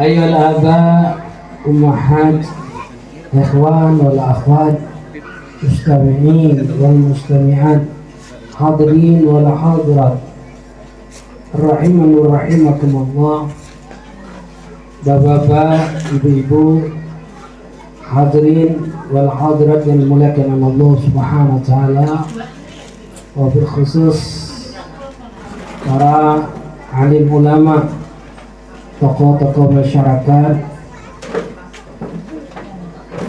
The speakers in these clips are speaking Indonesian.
أيها الآباء والأمهات إخوان والأخوات مستمعين والمستمعات حاضرين ولا حاضرات رحيما رحمكم الله. بابا بيبو حاضرين والحاضرات يعني الملاكمة الله سبحانه وتعالى. وبالخصوص para علي ulama tokoh-tokoh masyarakat,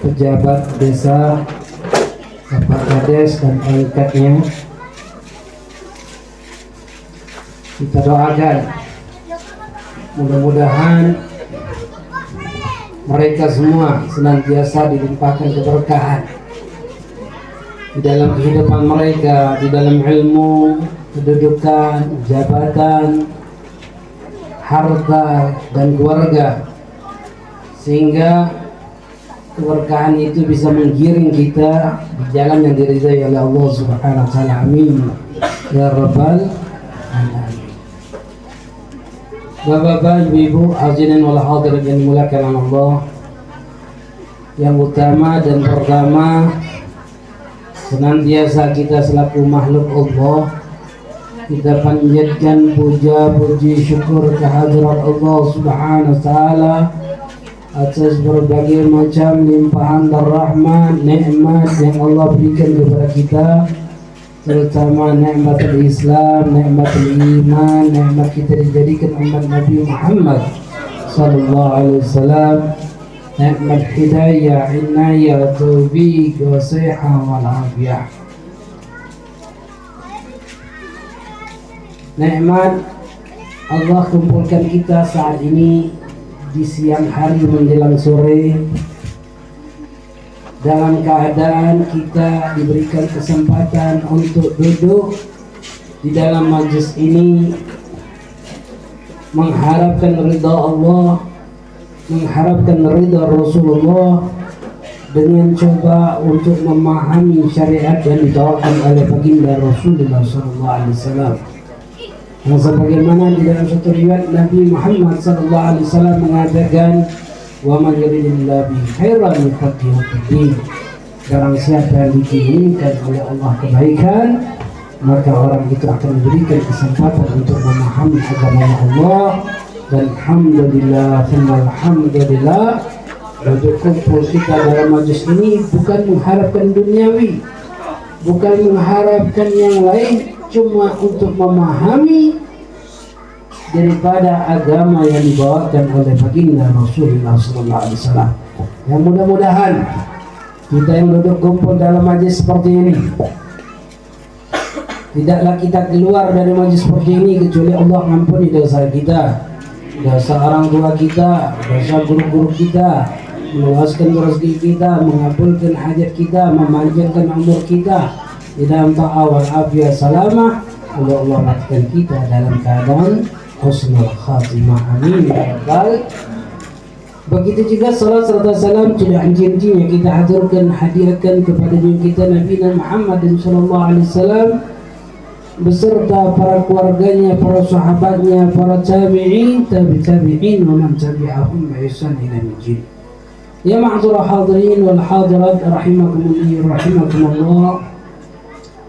pejabat desa, Bapak Kades dan pengikatnya. Kita doakan mudah-mudahan mereka semua senantiasa dilimpahkan keberkahan di dalam kehidupan mereka, di dalam ilmu, kedudukan, jabatan, harta, dan keluarga sehingga keberkahan itu bisa menggiring kita di jalan yang diridhai oleh Allah Subhanahu wa taala. Amin. Ya rabbal alamin. Bapak-bapak, ibu-ibu, hadirin wal hadirin yang dimuliakan Allah. Yang utama dan pertama senantiasa kita selaku makhluk Allah kita panjatkan puja puji syukur kehadirat Allah Subhanahu wa taala atas berbagai macam limpahan dan rahmat nikmat yang Allah berikan kepada kita terutama nikmat Islam, nikmat iman, nikmat kita dijadikan umat Nabi Muhammad sallallahu alaihi wasallam, nikmat hidayah, inayah, taufiq, wasihah wal afiyah. Nikmat Allah kumpulkan kita saat ini di siang hari menjelang sore. Dalam keadaan kita diberikan kesempatan untuk duduk di dalam majlis ini mengharapkan ridha Allah mengharapkan ridha Rasulullah dengan coba untuk memahami syariat yang ditawarkan oleh baginda Rasulullah SAW yang sebagaimana di dalam satu riwayat Nabi Muhammad SAW mengatakan wa man yuridillahu bi khairan yufaqihu fiddin barang siapa yang diinginkan oleh Allah kebaikan maka orang itu akan diberikan kesempatan untuk memahami agama Allah. Dan alhamdulillah alhamdulillah untuk kumpul kita dalam majlis ini bukan mengharapkan duniawi bukan mengharapkan yang lain cuma untuk memahami daripada agama yang dibawakan oleh baginda Rasulullah SAW. Yang mudah-mudahan kita yang duduk kumpul dalam majlis seperti ini tidaklah kita keluar dari majlis seperti ini kecuali Allah mengampuni dosa kita, dosa orang tua kita, dosa guru-guru kita, meluaskan rezeki kita, mengabulkan hajat kita, memanjangkan umur kita di dalam ta'awal afiyah salamah Allah Allah matikan kita dalam keadaan husnul khatimah. Amin ya Begitu juga salat serta salam janji yang kita haturkan hadiahkan kepada kita Nabi Muhammad sallallahu alaihi wasallam beserta para keluarganya, para sahabatnya, para tabi'in, tabi tabi'in wa man tabi'ahum bi ila yaumil Ya ma'dzur hadirin wal hadirat rahimakumullah rahimakumullah.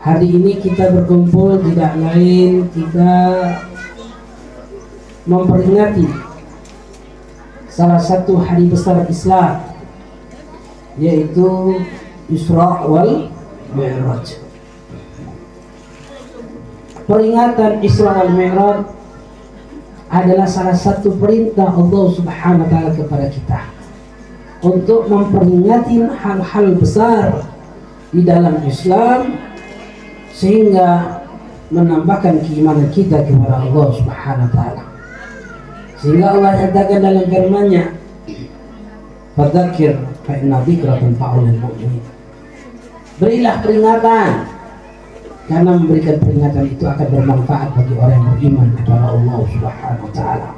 Hari ini kita berkumpul tidak lain kita memperingati salah satu hari besar Islam yaitu Isra wal Mi'raj. Peringatan Isra wal Mi'raj adalah salah satu perintah Allah Subhanahu wa taala kepada kita untuk memperingati hal-hal besar di dalam Islam sehingga menambahkan keimanan kita kepada Allah Subhanahu wa taala. Sehingga Allah katakan dalam firman-Nya, "Fadzakir fa inna dzikra tanfa'ul mu'minin." Berilah peringatan karena memberikan peringatan itu akan bermanfaat bagi orang yang beriman kepada Allah Subhanahu wa taala.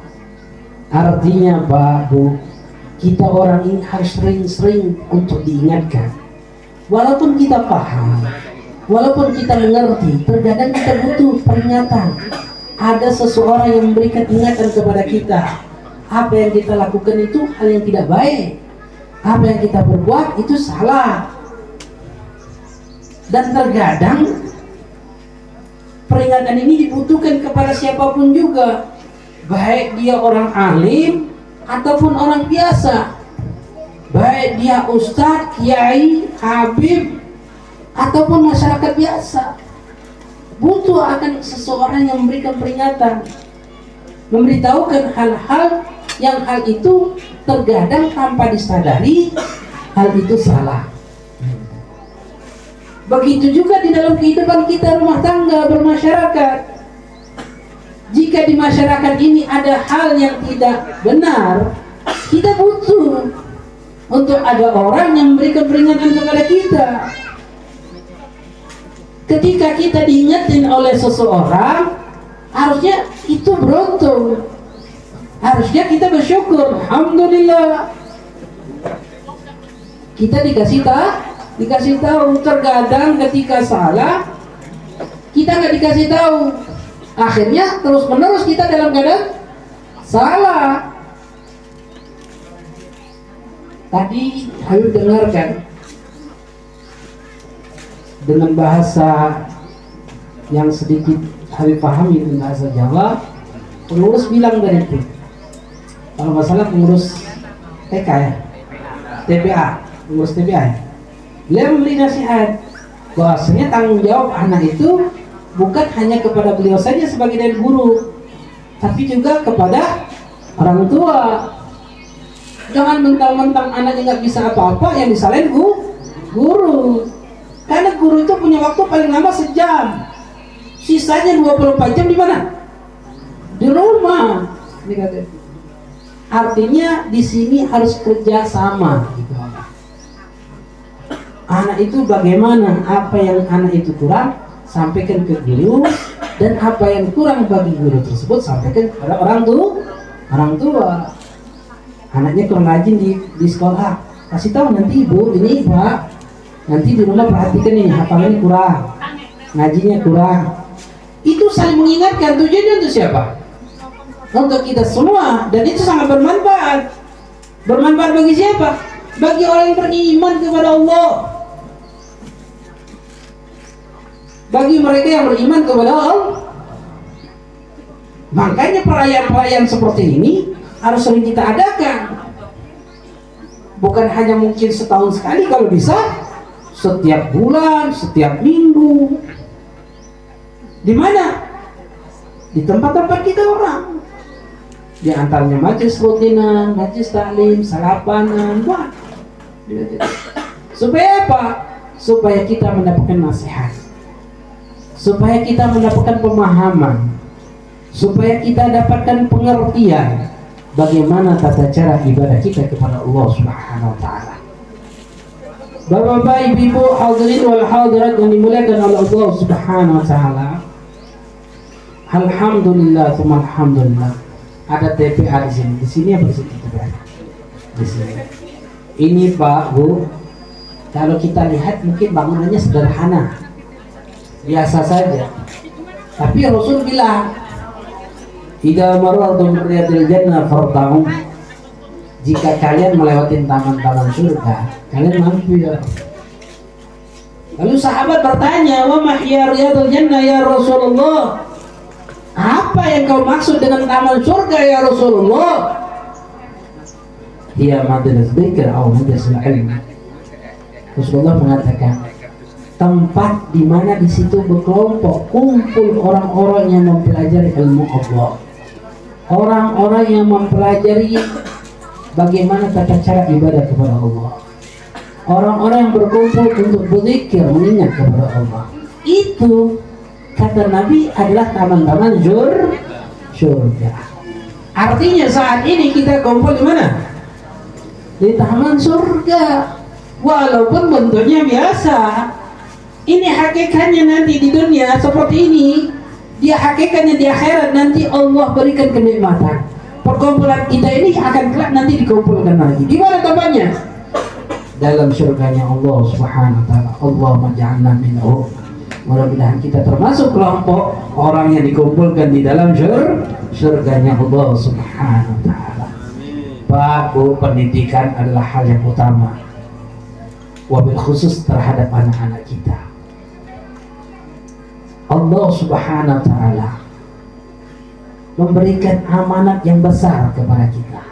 Artinya, Pak, kita orang ini harus sering-sering untuk diingatkan. Walaupun kita paham, walaupun kita mengerti, terkadang kita butuh peringatan. Ada seseorang yang memberikan ingatan kepada kita. Apa yang kita lakukan itu hal yang tidak baik. Apa yang kita berbuat itu salah. Dan terkadang peringatan ini dibutuhkan kepada siapa pun juga. Baik dia orang alim ataupun orang biasa. Baik dia ustadz, kiai, habib ataupun masyarakat biasa. Butuh akan seseorang yang memberikan peringatan. Memberitahukan hal-hal yang hal itu terkadang tanpa disadari hal itu salah. Begitu juga di dalam kehidupan kita rumah tangga bermasyarakat. Jika di masyarakat ini ada hal yang tidak benar, kita butuh untuk ada orang yang memberikan peringatan kepada kita. Ketika kita diingetin oleh seseorang, harusnya itu beruntung. Harusnya kita bersyukur. Alhamdulillah. Kita dikasih tahu, dikasih tahu terkadang ketika salah, kita nggak dikasih tahu akhirnya terus menerus kita dalam keadaan salah tadi Habib dengarkan dengan bahasa yang sedikit Habib pahami itu bahasa Jawa pengurus bilang dari itu. Kalau masalah pengurus TK ya? TPA pengurus TPA ya? Dia memberi nasihat bahwasanya tanggung jawab anak itu bukan hanya kepada beliau saja sebagai dari guru tapi juga kepada orang tua. Jangan mentang-mentang anaknya nggak bisa apa-apa yang disalahin guru karena guru itu punya waktu paling lama sejam. Sisanya 24 jam di mana? Di rumah artinya di sini harus kerja sama. Anak itu bagaimana? Apa yang anak itu kurang sampaikan ke guru. Dan apa yang kurang bagi guru tersebut sampaikan kepada orang tua. Orang tua. Anaknya kurang rajin di, di sekolah. Kasih tahu nanti ibu ini pak nanti di rumah perhatikan ini hafalannya kurang ngajinya kurang. Itu saling mengingatkan tujuannya untuk siapa? Untuk kita semua dan itu sangat bermanfaat. Bermanfaat bagi siapa? Bagi orang yang beriman kepada Allah. Bagi mereka yang beriman kepada Allah. Makanya perayaan-perayaan seperti ini harus sering kita adakan. Bukan hanya mungkin setahun sekali kalau bisa setiap bulan, setiap minggu. Di mana? Di tempat-tempat kita orang. Di antaranya majlis rutinan, majlis taklim, salapanan, wah. Supaya apa? Supaya kita mendapatkan nasihat supaya kita mendapatkan pemahaman supaya kita dapatkan pengertian bagaimana tata cara ibadah kita kepada Allah Subhanahu wa taala. Bapak-bapak, ibu-ibu, hadirin wal hadirat yang dimuliakan oleh Allah Subhanahu wa taala. Alhamdulillah, tsumma alhamdulillah. Ada TPA di sini. Di sini apa sih TPA? Di sini. Ini Pak, Bu, kalau kita lihat mungkin bangunannya sederhana, biasa saja tapi Rasul bilang tidak marartum riyadil jannah farta'u jika kalian melewati taman-taman surga kalian mampir lalu sahabat bertanya wa mahya riyadil jannah ya Rasulullah? Apa yang kau maksud dengan taman surga ya Rasulullah? Ia madrasah dzikr atau madrasah ilmu Rasulullah mengatakan tempat di mana di situ berkelompok kumpul orang-orang yang mempelajari ilmu Allah. Orang-orang yang mempelajari bagaimana tata cara ibadah kepada Allah? Orang-orang yang berkumpul untuk berzikir mengingat kepada Allah. Itu kata Nabi adalah taman-taman jur surga. Artinya saat ini kita kumpul di mana? Di taman surga. Walaupun bentuknya biasa. Ini hakikatnya nanti di dunia seperti ini. Dia hakikatnya di akhirat nanti Allah berikan kenikmatan. Perkumpulan kita ini akan kelak nanti dikumpulkan lagi. Di mana tempatnya? Dalam surganya Allah Subhanahu wa taala. Allah maj'alna minhu. Mudah-mudahan kita termasuk kelompok orang yang dikumpulkan di dalam syur, surganya Allah Subhanahu wa taala. Pak, pendidikan adalah hal yang utama. Wabil khusus terhadap anak-anak kita. Allah Subhanahu wa taala memberikan amanat yang besar kepada kita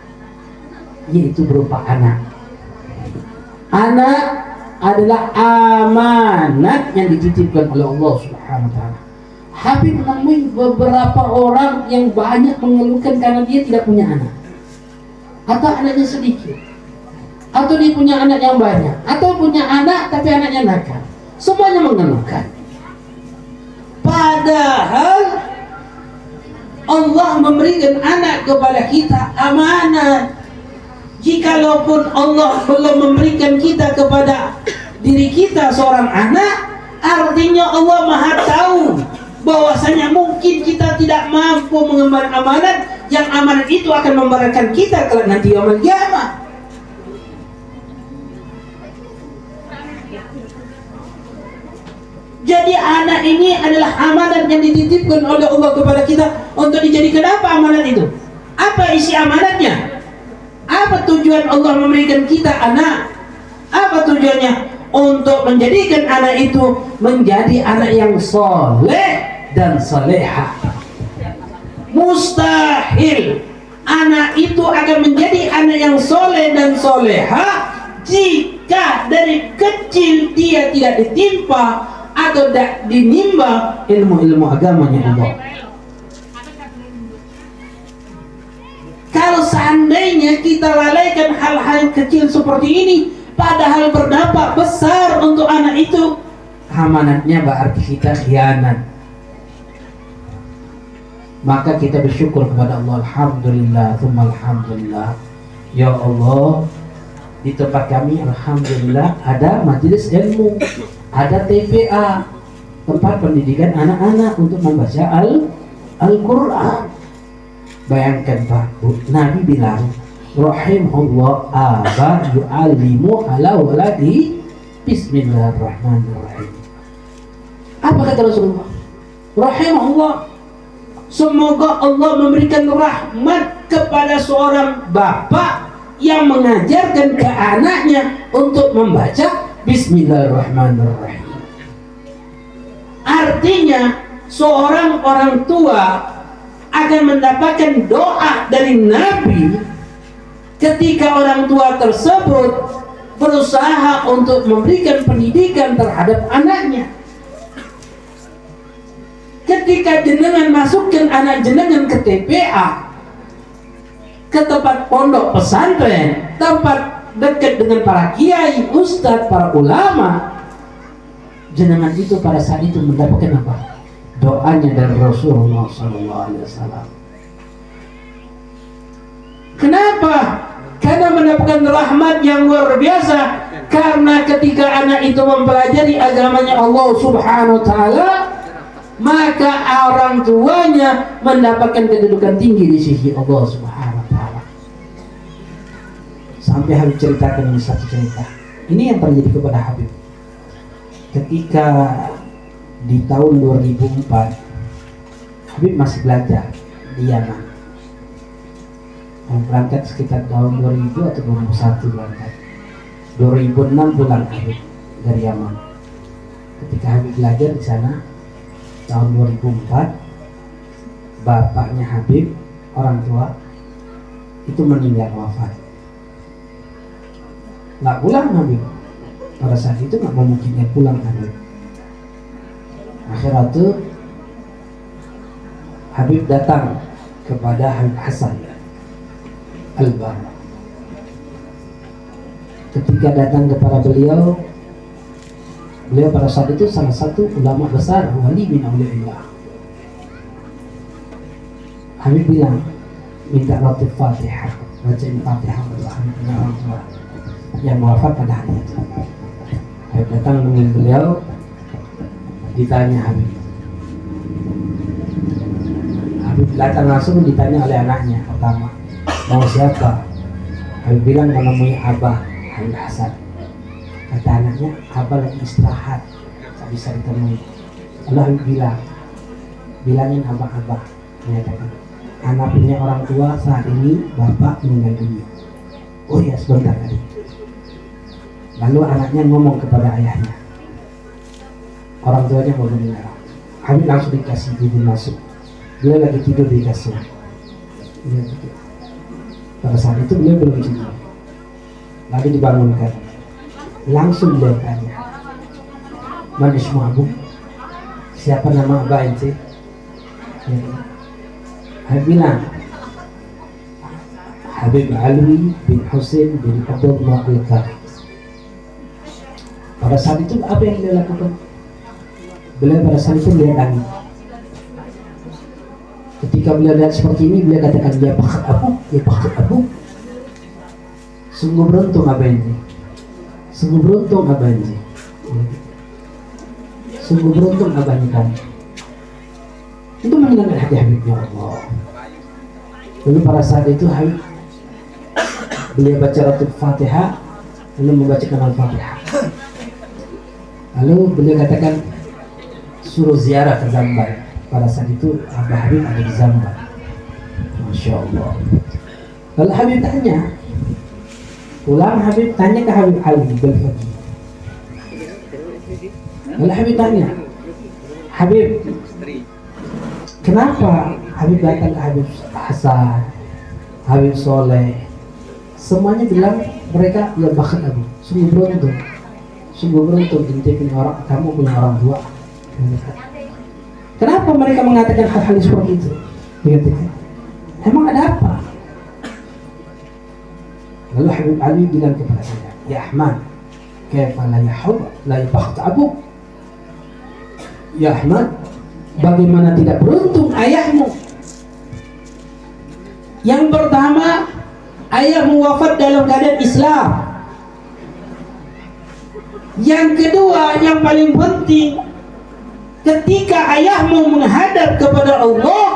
yaitu berupa anak. Anak adalah amanat yang dititipkan oleh Allah Subhanahu wa taala. Habib menemui beberapa orang yang banyak mengeluhkan karena dia tidak punya anak. Atau anaknya sedikit. Atau dia punya anak yang banyak. Atau punya anak tapi anaknya nakal. Semuanya mengeluhkan. Padahal Allah memberikan anak kepada kita amanat. Jikalaupun Allah belum memberikan kita kepada diri kita seorang anak, artinya Allah Maha tahu bahwasanya mungkin kita tidak mampu mengemban amanat yang amanat itu akan memberatkan kita kalau nanti kiamat. Jadi anak ini adalah amanat yang dititipkan oleh Allah kepada kita untuk dijadikan apa amanat itu? Apa isi amanatnya? Apa tujuan Allah memberikan kita anak? Apa tujuannya? Untuk menjadikan anak itu menjadi anak yang soleh dan soleha mustahil anak itu akan menjadi anak yang soleh dan soleha jika dari kecil dia tidak ditimpa atau tidak dinimba ilmu-ilmu agamanya Allah kalau seandainya kita lalaikan hal-hal kecil seperti ini padahal berdampak besar untuk anak itu amanatnya berarti kita khianat maka kita bersyukur kepada Allah Alhamdulillah Thumma Alhamdulillah. Ya Allah di tempat kami Alhamdulillah ada majelis ilmu ada TPA tempat pendidikan anak-anak untuk membaca Al Al-Quran. Bayangkan Pak Bu Nabi bilang Rahimullah aba yu'alimu ala waladi Bismillahirrahmanirrahim. Apa kata Rasulullah? Rahimullah Semoga Allah memberikan rahmat kepada seorang bapak yang mengajarkan ke anaknya untuk membaca Bismillahirrahmanirrahim. Artinya seorang orang tua akan mendapatkan doa dari Nabi ketika orang tua tersebut berusaha untuk memberikan pendidikan terhadap anaknya ketika jenengan masukkan anak jenengan ke TPA ke tempat pondok pesantren tempat dekat dengan para kiai, ustadz, para ulama jenengan itu pada saat itu mendapatkan apa? doanya dari Rasulullah SAW kenapa? karena mendapatkan rahmat yang luar biasa karena ketika anak itu mempelajari agamanya Allah subhanahu wa ta'ala maka orang tuanya mendapatkan kedudukan tinggi di sisi Allah Subhanahu. Sampai Habib ceritakan ini satu cerita. Ini yang terjadi kepada Habib. Ketika di tahun 2004 Habib masih belajar di Yaman. Mau berangkat sekitar tahun 2000 atau 2001 berangkat. 2006 pulang Habib dari Yaman. Ketika Habib belajar di sana, tahun 2004 bapaknya Habib orang tua itu meninggal wafat nggak pulang Habib pada saat itu nggak memungkinkan pulang Habib akhirnya itu Habib datang kepada Habib Hasan Al-Bar ketika datang kepada beliau Beliau pada saat itu salah satu ulama besar wali bin awliyaillah. Habib bilang minta roti Fatihah, bacain Fatihah untuk yang wafat pada hari itu. Habib datang dengan beliau, ditanya Habib. Habib datang langsung ditanya oleh anaknya pertama, mau siapa? Habib bilang menemui Abah Habib Hasan kata anaknya abah lagi istirahat tak bisa ditemui Allah bilang bilangin abah-abah menyatakan anak punya orang tua saat ini bapak meninggal dunia oh ya sebentar tadi lalu anaknya ngomong kepada ayahnya. Orang tuanya mau meninggal Habib langsung dikasih izin masuk. Beliau lagi tidur di kasur. Pada saat itu beliau belum tidur. Lalu dibangunkan. Langsung beliau tanya mana semua abu siapa nama abah ya. Habib bilang Habib Alwi bin Husain bin Abdullah al pada saat itu apa yang dia lakukan? Beliau pada saat itu melihat langit ketika beliau lihat seperti ini beliau katakan dia pakat abu dia pakat abu sungguh beruntung apa ini? Sungguh beruntung apa ini? Sungguh beruntung abahnya kamu? Itu menyenangkan hati Habibnya Allah. Lalu pada saat itu Habib beliau baca Ratul Fatihah lalu membacakan Al-Fatihah lalu beliau katakan suruh ziarah ke Zambar. Pada saat itu Abah Habib ada di Zambar. Masya Allah. Lalu Habib tanya pulang Habib tanya ke Habib Ali Belfaqih Lalu Habib tanya, Habib, kenapa Habib datang ke Habib Hasan, Habib Soleh, semuanya bilang mereka ya bahkan Abu, sungguh beruntung, sungguh beruntung punya orang, kamu punya orang tua. Kenapa mereka mengatakan hal-hal seperti itu? Dikatakan, emang ada apa? Lalu Habib Ali bilang kepada saya, Ya Ahmad, kaifa la yahub la yabakht abuk Ya Ahmad, bagaimana tidak beruntung ayahmu? Yang pertama, ayahmu wafat dalam keadaan Islam. Yang kedua, yang paling penting, ketika ayahmu menghadap kepada Allah,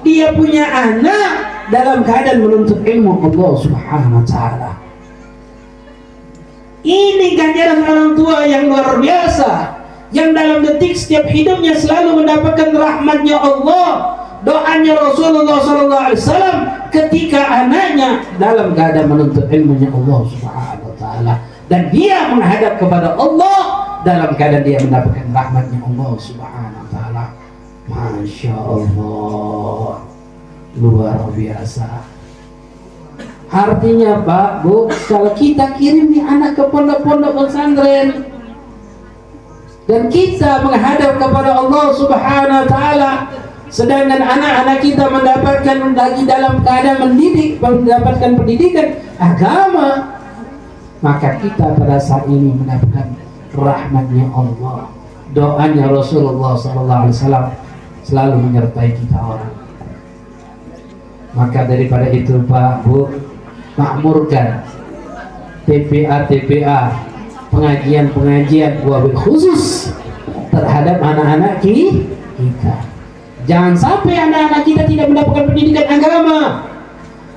dia punya anak dalam keadaan menuntut ilmu Allah Subhanahu wa taala. Ini ganjaran orang tua yang luar biasa yang dalam detik setiap hidupnya selalu mendapatkan rahmatnya Allah doanya Rasulullah SAW ketika anaknya dalam keadaan menuntut ilmunya Allah Subhanahu Wa Taala dan dia menghadap kepada Allah dalam keadaan dia mendapatkan rahmatnya Allah Subhanahu Wa Taala. Masya Allah luar biasa. Artinya Pak Bu kalau kita kirim nih anak ke pondok-pondok pesantren dan kita menghadap kepada Allah Subhanahu wa taala sedangkan anak-anak kita mendapatkan lagi dalam keadaan mendidik mendapatkan pendidikan agama maka kita pada saat ini mendapatkan rahmatnya Allah doanya Rasulullah wasallam selalu menyertai kita orang maka daripada itu Pak Bu makmurkan TPA TPA pengajian-pengajian wabil khusus terhadap anak-anak kita. Jangan sampai anak-anak kita tidak mendapatkan pendidikan agama.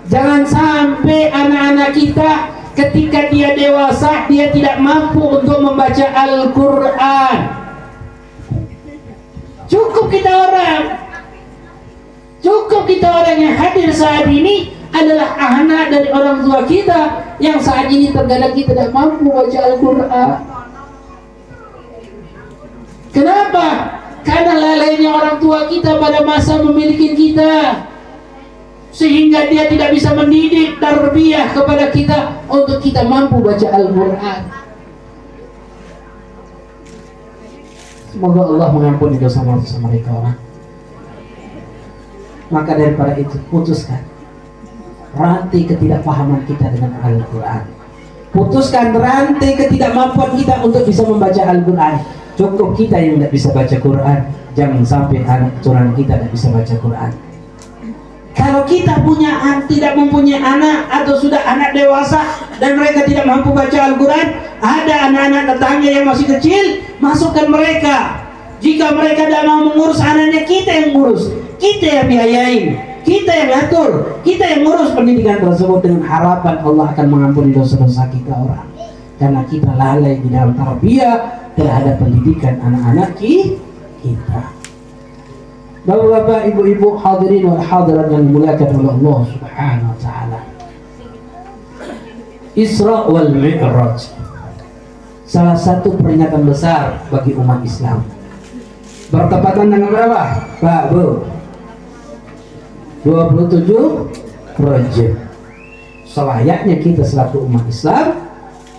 Jangan sampai anak-anak kita ketika dia dewasa dia tidak mampu untuk membaca Al-Qur'an. Cukup kita orang Cukup kita orang yang hadir saat ini adalah anak dari orang tua kita yang saat ini terkadang kita tidak mampu baca Al-Quran. Kenapa? Karena lalainya orang tua kita pada masa memiliki kita sehingga dia tidak bisa mendidik tarbiyah kepada kita untuk kita mampu baca Al-Quran. Semoga Allah mengampuni dosa-dosa mereka. Maka daripada itu putuskan. Rantai ketidakpahaman kita dengan Al-Quran. Putuskan rantai ketidakmampuan kita untuk bisa membaca Al-Quran. Cukup kita yang tidak bisa baca Quran. Jangan sampai anak keturunan kita tidak bisa baca Quran kalau kita punya tidak mempunyai anak atau sudah anak dewasa dan mereka tidak mampu baca Al-Quran ada anak-anak tetangga yang masih kecil masukkan mereka jika mereka tidak mau mengurus anaknya kita yang ngurus kita yang biayain kita yang atur, kita yang ngurus pendidikan tersebut dengan harapan Allah akan mengampuni dosa-dosa kita orang. Karena kita lalai di dalam tarbiyah terhadap pendidikan anak-anak kita. Bapak-bapak, ibu-ibu, hadirin wal hadirat yang dimuliakan oleh Allah Subhanahu wa taala. Isra wal Mi'raj. Salah satu peringatan besar bagi umat Islam. Bertepatan dengan berapa? Pak, Bu. 27 Rajab. Selayaknya kita selaku umat Islam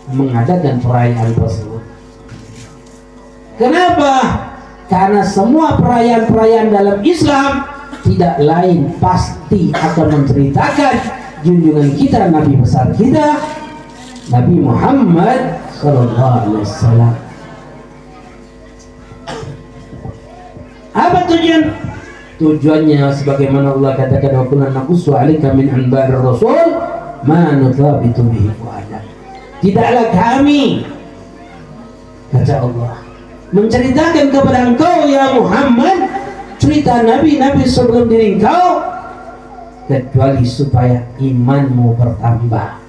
mengadakan perayaan tersebut. Kenapa? Karena semua perayaan-perayaan dalam Islam tidak lain pasti akan menceritakan junjungan kita Nabi besar kita Nabi Muhammad sallallahu alaihi wasallam. Apa tujuan? Tujuannya sebagaimana Allah katakan wa kunna naqussu min anba'ir rasul ma nuthabitu bihi Tidaklah kami kata Allah menceritakan kepada engkau ya Muhammad cerita nabi-nabi sebelum diri engkau kecuali supaya imanmu bertambah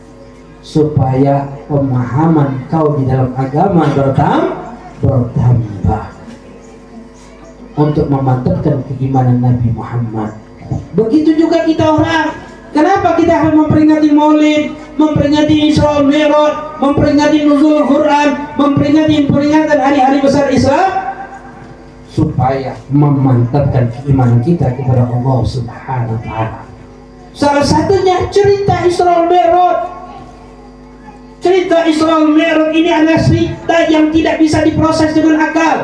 supaya pemahaman kau di dalam agama bertambah bertambah. Untuk memantapkan keimanan Nabi Muhammad. Begitu juga kita orang. Kenapa kita harus memperingati maulid memperingati Isra Mi'raj, memperingati nuzul Quran, memperingati peringatan hari-hari besar Islam supaya memantapkan keimanan kita kepada Allah Subhanahu wa taala. Salah satunya cerita Isra Mi'raj. Cerita Isra Mi'raj ini adalah cerita yang tidak bisa diproses dengan akal.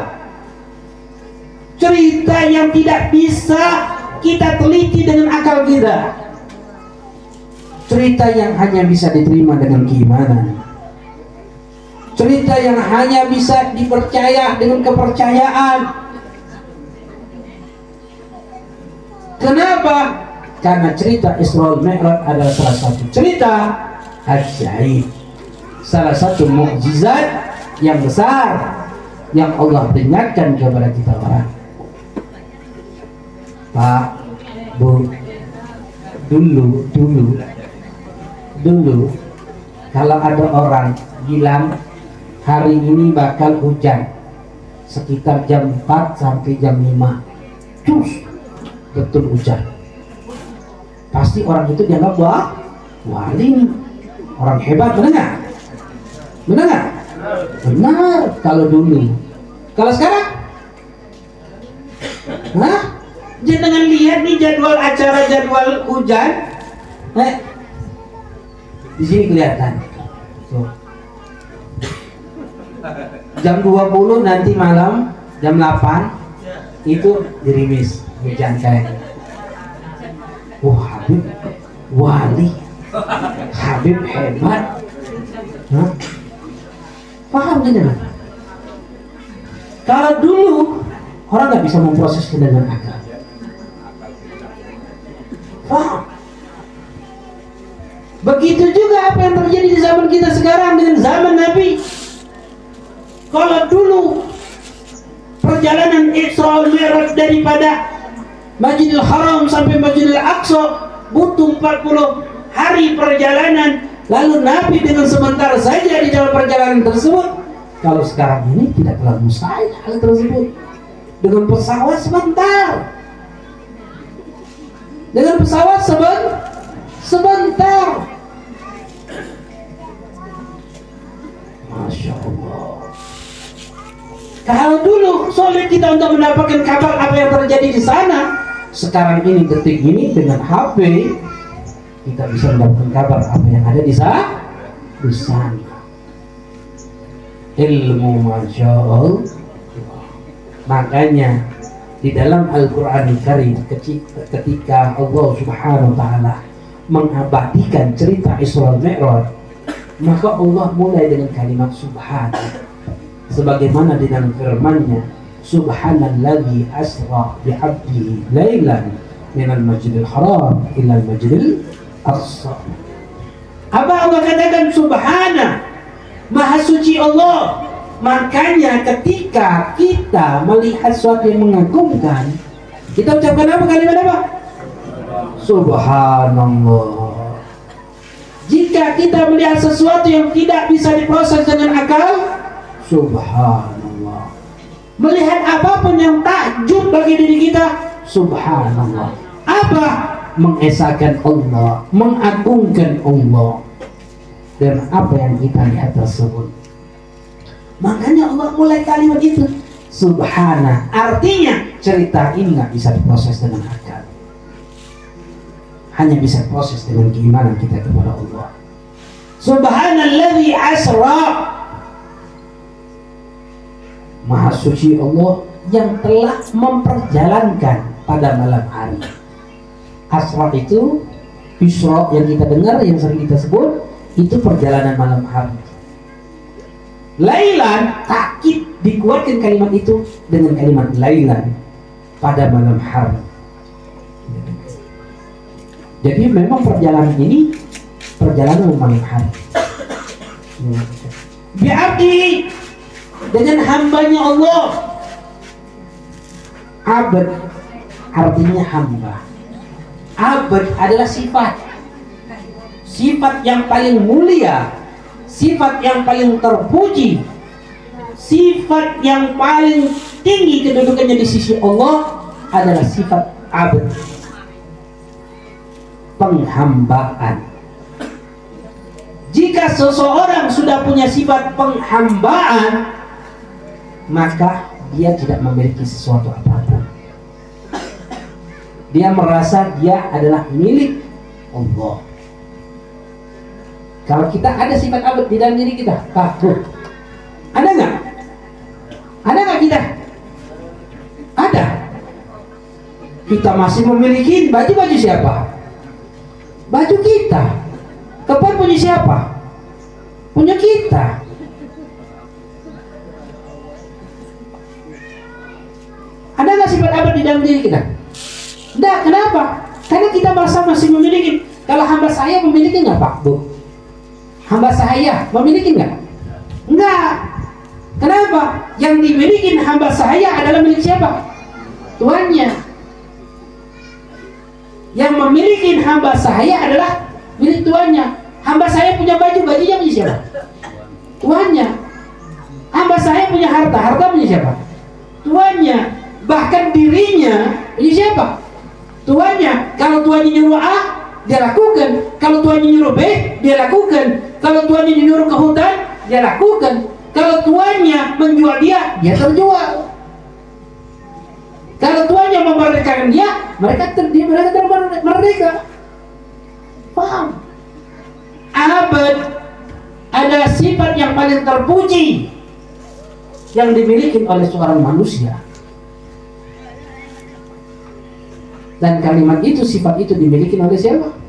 Cerita yang tidak bisa kita teliti dengan akal kita cerita yang hanya bisa diterima dengan keimanan. Cerita yang hanya bisa dipercaya dengan kepercayaan. Kenapa? karena cerita Isra Mi'raj adalah salah satu cerita ajaib salah satu mukjizat yang besar yang Allah peringatkan kepada kita orang. Pak Bu dulu dulu dulu kalau ada orang bilang hari ini bakal hujan. Sekitar jam 4 sampai jam 5 terus betul hujan. Pasti orang itu dianggap wah wali orang hebat benar nggak? Benar nggak? Benar kalau dulu. Kalau sekarang? Hah? Jangan lihat nih jadwal acara jadwal hujan. Eh, di sini kelihatan. Tuh. Jam 20 nanti malam jam 8 itu dirimis hujan kayak. Wah Habib wali, Habib hebat. Hah? Paham tidak? Kalau dulu orang nggak bisa memproses dengan akal. Paham? Begitu juga apa yang terjadi di zaman kita sekarang dengan zaman Nabi. Kalau dulu perjalanan Isra Mi'raj daripada Masjidil Haram sampai Masjidil Aqsa butuh 40 hari perjalanan lalu Nabi dengan sebentar saja di dalam perjalanan tersebut. Kalau sekarang ini tidak terlalu mustahil hal tersebut. Dengan pesawat sebentar. Dengan pesawat sebentar sebentar Masya Allah. Kalau dulu sulit kita untuk mendapatkan kabar apa yang terjadi di sana sekarang ini detik ini dengan HP kita bisa mendapatkan kabar apa yang ada di sana di sana. Ilmu Masya Allah. Makanya di dalam Al-Quran Karim ketika Allah Subhanahu wa Ta'ala mengabadikan cerita Isra Mi'raj maka Allah mulai dengan kalimat subhan sebagaimana di dalam firman-Nya subhanalladzi asra bi'abdihi lailan minal masjidil haram ila masjidil aqsa. Apa Allah katakan? Subhana maha suci Allah. Makanya ketika kita melihat sesuatu yang mengagumkan kita ucapkan apa? Kalimat apa? Subhanallah jika kita melihat sesuatu yang tidak bisa diproses dengan akal, subhanallah. Melihat apa pun yang takjub bagi diri kita, Subhanallah. Apa? Mengesahkan Allah, mengagungkan Allah. Dan apa yang kita lihat tersebut. Makanya Allah mulai kalimat itu. Subhana. Artinya cerita ini nggak bisa diproses dengan akal. Hanya bisa proses dengan keimanan kita kepada Allah. Subhanalladzi asra Maha suci Allah yang telah memperjalankan pada malam hari. Asra itu Isra yang kita dengar yang sering kita sebut itu perjalanan malam hari. Lailan takit dikuatkan kalimat itu dengan kalimat lailan pada malam hari. Jadi memang perjalanan ini perjalanan malam hari. Biardi dengan hambanya Allah. Abad artinya hamba. Abad adalah sifat sifat yang paling mulia, sifat yang paling terpuji, sifat yang paling tinggi kedudukannya di sisi Allah adalah sifat abad. Penghambaan. Jika seseorang sudah punya sifat penghambaan, maka dia tidak memiliki sesuatu apa pun. Dia merasa dia adalah milik Allah. Kalau kita ada sifat abad di dalam diri kita, takut. Ada nggak? Ada nggak kita? Ada. Kita masih memiliki baju-baju siapa? Memiliki enggak? Enggak. Kenapa? Yang dimiliki hamba sahaya adalah milik siapa? Tuannya. Yang memiliki hamba sahaya adalah milik tuannya. Dia lakukan. Kalau tuannya menjual dia, dia terjual. Kalau tuannya memerdekakan dia, mereka ter, mereka termerdeka. Paham? Abad ada sifat yang paling terpuji yang dimiliki oleh seorang manusia. Dan kalimat itu, sifat itu dimiliki oleh siapa?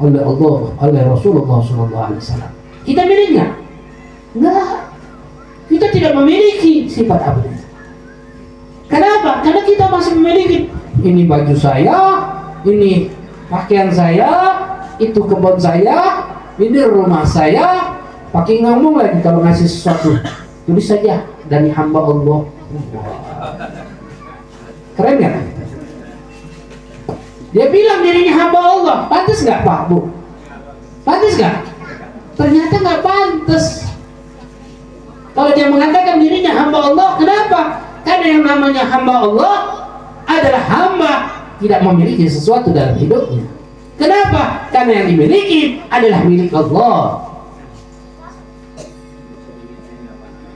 oleh Allah, oleh Rasulullah SAW. Kita miliknya? Enggak. Kita tidak memiliki sifat abadi. Kenapa? Karena kita masih memiliki ini baju saya, ini pakaian saya, itu kebun saya, ini rumah saya. Pakai ngomong lagi kalau ngasih sesuatu, tulis saja dari hamba Allah. Keren ya? Dia bilang dirinya hamba Allah. Pantas nggak Pak Bu? Pantas nggak? Ternyata nggak pantas. Kalau dia mengatakan dirinya hamba Allah, kenapa? Karena yang namanya hamba Allah adalah hamba tidak memiliki sesuatu dalam hidupnya. Kenapa? Karena yang dimiliki adalah milik Allah.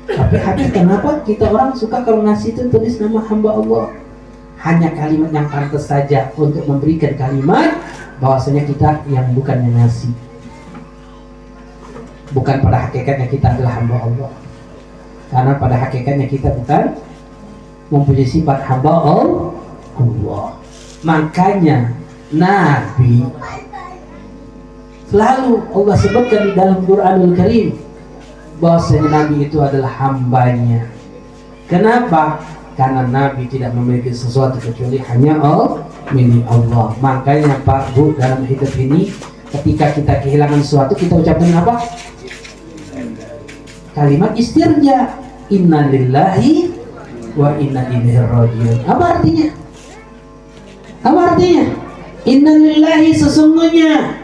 Tapi hati kenapa kita orang suka kalau ngasih itu tulis nama hamba Allah? hanya kalimat yang pantas saja untuk memberikan kalimat bahwasanya kita yang bukan yang ngasih bukan pada hakikatnya kita adalah hamba Allah karena pada hakikatnya kita bukan mempunyai sifat hamba Allah makanya Nabi selalu Allah sebutkan di dalam Quranul Karim bahwasanya Nabi itu adalah hambanya kenapa karena Nabi tidak memiliki sesuatu kecuali hanya Allah milik Allah. Makanya Pak Bu dalam hidup ini ketika kita kehilangan sesuatu kita ucapkan apa? Kalimat istirja. Inna lillahi wa inna ilaihi rajiun. Apa artinya? Apa artinya? Inna lillahi sesungguhnya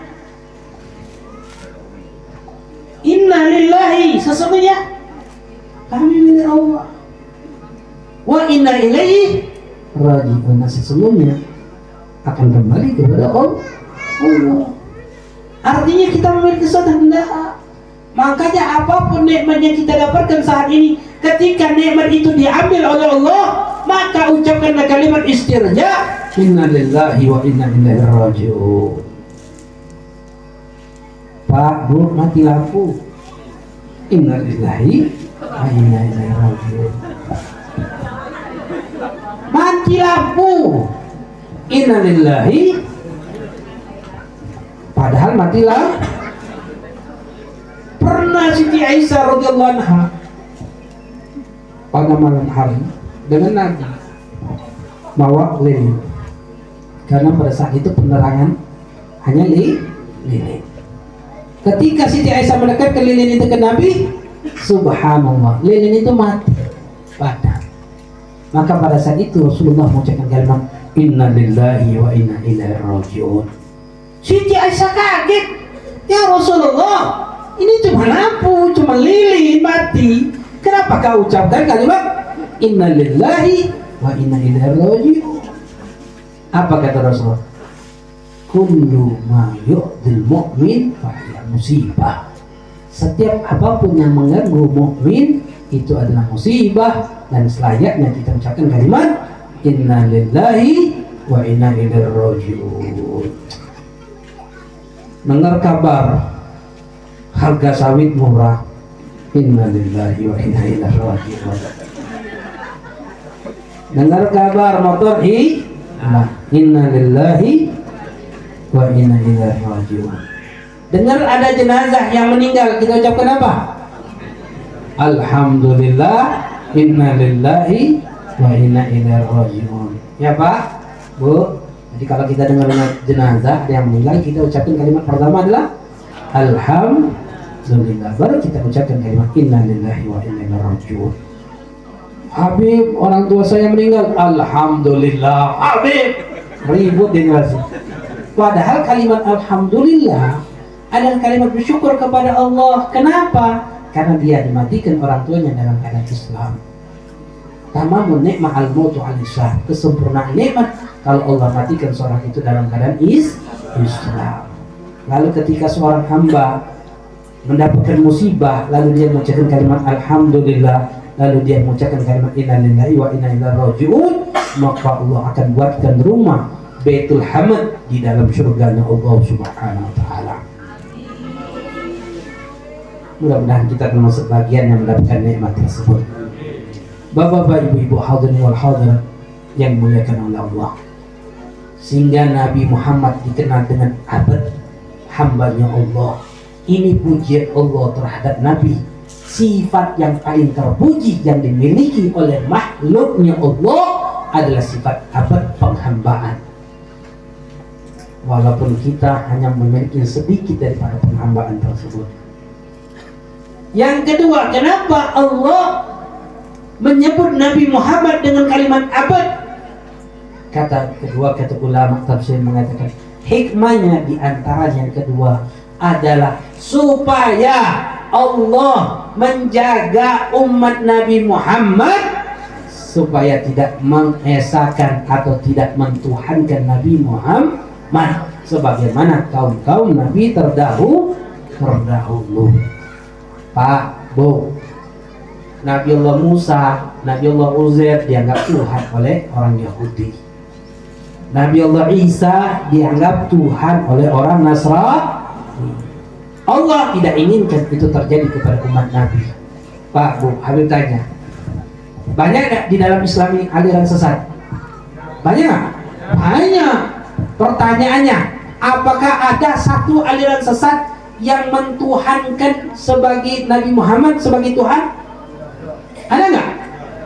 Inna lillahi sesungguhnya kami milik Allah wa inna ilaihi rajiun nah, sesungguhnya akan kembali kepada Allah artinya kita memiliki suatu hendak makanya apa pun nikmat yang kita dapatkan saat ini ketika nikmat itu diambil oleh Allah maka ucapkanlah kalimat istirja inna lillahi wa inna ilaihi raji'un. Pak Bu mati lampu. Inna lillahi wa inna ilaihi raji'un. Mati lampu. Inna lillahi padahal mati lampu pernah Siti Aisyah radhiyallahu anha? Pada malam hari dengan Nabi. Bawa lilin karena pada saat itu penerangan hanya li, lilin ketika Siti Aisyah mendekatkan lilin itu ke Nabi subhanallah lilin itu mati. Padam maka pada saat itu Rasulullah mengucapkan kalimat inna lillahi wa inna ilaihi rajiun. Siti Aisyah kaget. Ya Rasulullah ini cuma lampu cuma lilin mati. Kenapa kau ucapkan kalimat inna lillahi wa inna ilaihi raji'un apa kata Rasul kullu ma yu'dil mu'min fa musibah. Setiap apa pun yang mengganggu mukmin itu adalah musibah. Dan selayaknya kita ucapkan kalimat inna lillahi wa inna ilaihi raji'un. Dengar kabar harga sawit murah. Inna lillahi wa inna ilaihi raji'un. Dengar kabar motor hi? Nah, inna lillahi wa inna ilaihi rajiun. Dengar ada jenazah yang meninggal kita ucapkan apa? Alhamdulillah inna lillahi wa inna ilaihi rajiun. Ya Pak? Bu jadi kalau kita dengar jenazah yang meninggal kita ucapkan kalimat pertama adalah alhamdulillah baru kita ucapkan kalimat inna lillahi wa inna ilaihi rajiun. Habib orang tua saya meninggal. Alhamdulillah Habib. Ribut generasi padahal kalimat Alhamdulillah adalah kalimat bersyukur kepada Allah. Kenapa? karena dia dimatikan orang tuanya dalam keadaan Islam. Tamamun nikmah al mautu alisah kesempurnaan nikmat kalau Allah matikan seorang itu dalam keadaan is Islam. Lalu ketika seorang hamba mendapatkan musibah lalu dia mengucapkan kalimat Alhamdulillah lalu dia mengucapkan kalimat inna lillahi wa inna ilaihi rajiun maka Allah akan buatkan rumah Baitul Hamad di dalam surga Allah Subhanahu wa taala. Mudah-mudahan kita termasuk bagian yang mendapatkan nikmat tersebut. Bapak-bapak, ibu-ibu hadirin wal hadirat yang muliakan oleh Allah. Sehingga Nabi Muhammad dikenal dengan abad hambanya Allah. Ini pujian Allah terhadap Nabi. Sifat yang paling terpuji yang dimiliki oleh makhluknya Allah adalah sifat abad penghambaan. Walaupun kita hanya memiliki sedikit daripada penghambaan tersebut. Yang kedua kenapa Allah menyebut Nabi Muhammad dengan kalimat abad? Kata kedua kata ulama tafsir mengatakan hikmahnya di antara yang kedua adalah supaya Allah menjaga umat Nabi Muhammad supaya tidak mengesahkan atau tidak mentuhankan Nabi Muhammad. Sebagaimana kaum-kaum Nabi terdahulu terdahulu. Pak Bu Nabi Allah Musa Nabi Allah Uzair dianggap Tuhan oleh orang Yahudi. Nabi Allah Isa dianggap Tuhan oleh orang Nasrani Allah tidak inginkan itu terjadi kepada umat Nabi. Pak, Bu, Habib tanya. Banyak di dalam Islam ini aliran sesat? Banyak? Banyak. Pertanyaannya, apakah ada satu aliran sesat yang mentuhankan sebagai Nabi Muhammad sebagai Tuhan? Ada nggak?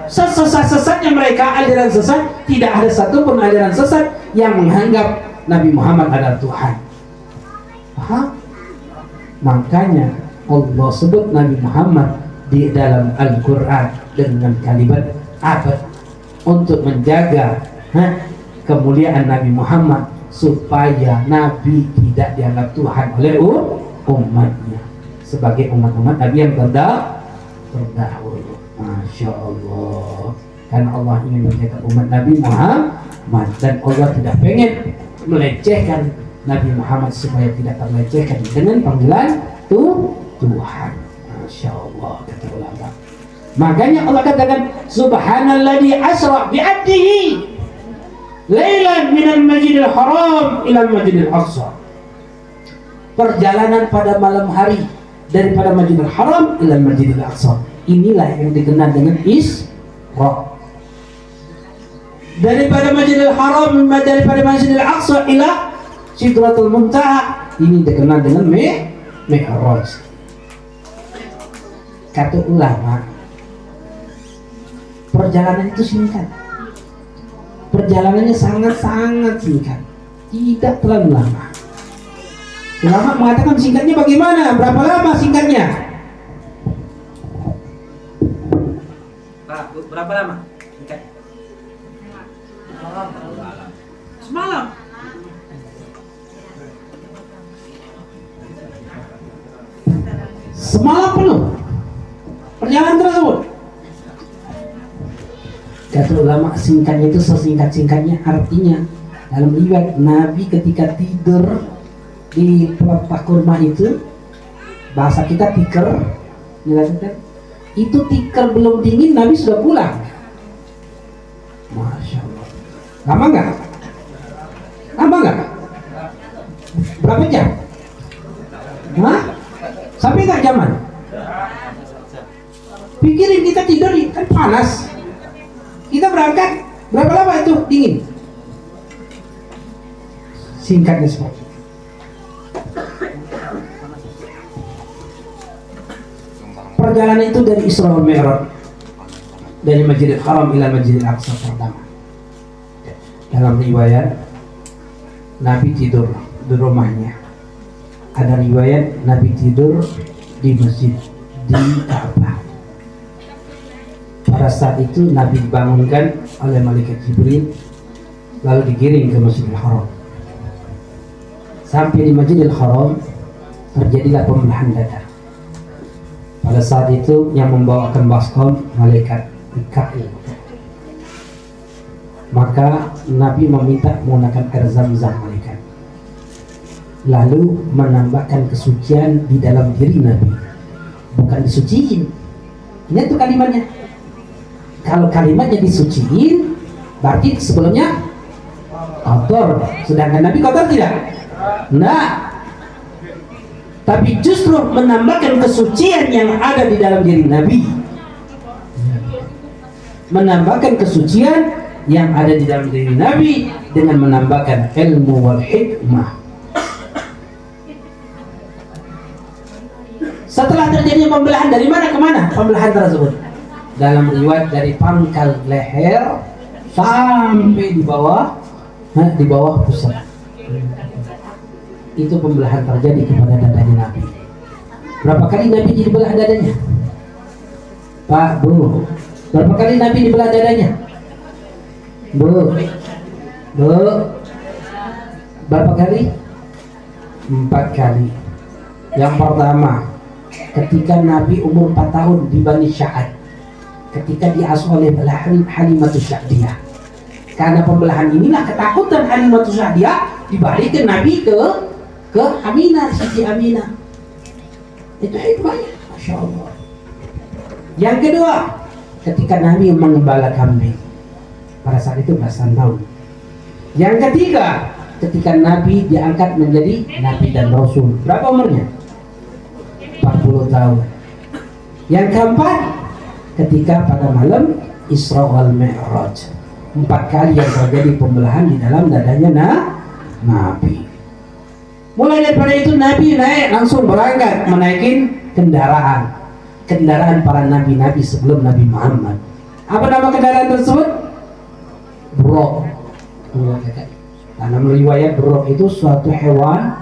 Sesesat-sesatnya mereka aliran sesat, tidak ada satupun aliran sesat yang menganggap Nabi Muhammad adalah Tuhan. Paham? Makanya Allah sebut Nabi Muhammad di dalam Al-Quran dengan kalimat apa? Untuk menjaga ha, kemuliaan Nabi Muhammad supaya Nabi tidak dianggap Tuhan oleh umatnya sebagai umat-umat Nabi yang terdahulu. Masya Allah. karena Allah ingin menjaga umat Nabi Muhammad dan Allah tidak pengen melecehkan Nabi Muhammad supaya tidak terlecehkan dengan panggilan tuh Tuhan. Masya Allah kata ulama. Makanya Allah katakan Subhanalladzi asra bi abdihi lailan minal masjidil haram ila masjidil aqsa. Perjalanan pada malam hari daripada Masjidil Haram ila Masjidil Aqsa. Inilah yang dikenal dengan Isra. Daripada Masjidil Haram daripada Masjidil Aqsa ila Sidratul Muntaha. Ini dikenal dengan Me Mi'raj. Kata ulama, perjalanan itu singkat. Perjalanannya sangat-sangat singkat. Tidak terlalu lama. Ulama mengatakan singkatnya bagaimana? Berapa lama singkatnya? Berapa lama? Singkat. Semalam. Semalam penuh perjalanan tersebut. Kata ulama singkatnya itu sesingkat-singkatnya artinya dalam riwayat Nabi ketika tidur di pelepah kurma itu bahasa kita tiker dilakukan itu tiker belum dingin Nabi sudah pulang Masya Allah lama nggak? lama nggak? berapa jam? Hah? Sampai nggak jaman? pikirin kita tidur kan panas. Kita berangkat berapa lama itu? Dingin? singkatnya seperti perjalanan itu dari Isra Mi'raj dari Masjidil Haram ila Masjidil Aqsa pertama. Dalam riwayat Nabi tidur di rumahnya ada riwayat Nabi tidur di masjid di Ka'bah pada saat itu Nabi dibangunkan oleh malaikat Jibril lalu digiring ke Masjidil Haram sampai di Masjidil Haram terjadilah pembelahan dada pada saat itu yang membawakan baskom malaikat Mikail. Maka Nabi meminta menggunakan air zam-zam. Lalu menambahkan kesucian di dalam diri Nabi. Bukan disuciin. Ini tuh kalimatnya. Kalau kalimatnya disuciin, berarti sebelumnya kotor. Sedangkan Nabi kotor tidak? Nah, tapi justru menambahkan kesucian yang ada di dalam diri Nabi menambahkan kesucian yang ada di dalam diri Nabi dengan menambahkan ilmu wal hikmah pembelahan dari mana ke mana pembelahan tersebut dalam riwayat dari pangkal leher sampai di bawah nah, di bawah pusat itu pembelahan terjadi kepada dadanya Nabi. Berapa kali Nabi dibelah dadanya? Pak, Bu. Berapa kali Nabi dibelah dadanya? Bu. Bu. Berapa kali? Empat kali. Yang pertama, ketika Nabi umur 4 tahun di Bani Sya'ad. Ketika diasuh oleh Halimatus Sya'diyah. Karena pembelahan inilah ketakutan Halimatus Sya'diyah dibalikin Nabi ke ke Aminah, Siti Aminah. Itu hikmahnya, Masya Allah. Yang kedua, ketika Nabi mengembala kambing. Pada saat itu belasan tahun. Yang ketiga, ketika Nabi diangkat menjadi Nabi dan Rasul. Berapa umurnya? 40 tahun. Yang keempat, ketika pada malam Isra wal Mi'raj. Empat kali yang terjadi pembelahan di dalam dadanya nah, Nabi. Mulai daripada itu Nabi naik langsung berangkat menaikin kendaraan. Kendaraan para nabi-nabi sebelum Nabi Muhammad. Apa nama kendaraan tersebut? Buruk. Karena meriwayat buruk itu suatu hewan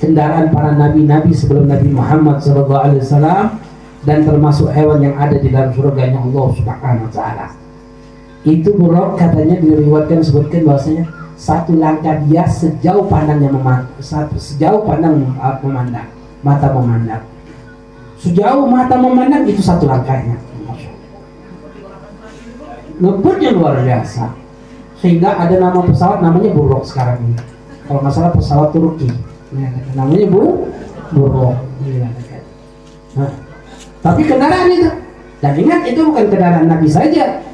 kendaraan para nabi-nabi sebelum Nabi Muhammad SAW dan termasuk hewan yang ada di dalam surganya Allah Subhanahu wa taala. Itu buruk katanya diriwayatkan sebutkan bahwasanya satu langkah dia sejauh pandangnya memandang, sejauh pandang uh, memandang, mata memandang. Sejauh mata memandang itu satu langkahnya. ngebutnya luar biasa sehingga ada nama pesawat namanya buruk sekarang ini kalau nggak salah pesawat Turki ya, namanya bu buruk ya, nah, tapi kendaraan itu. Dan ingat itu bukan kendaraan Nabi saja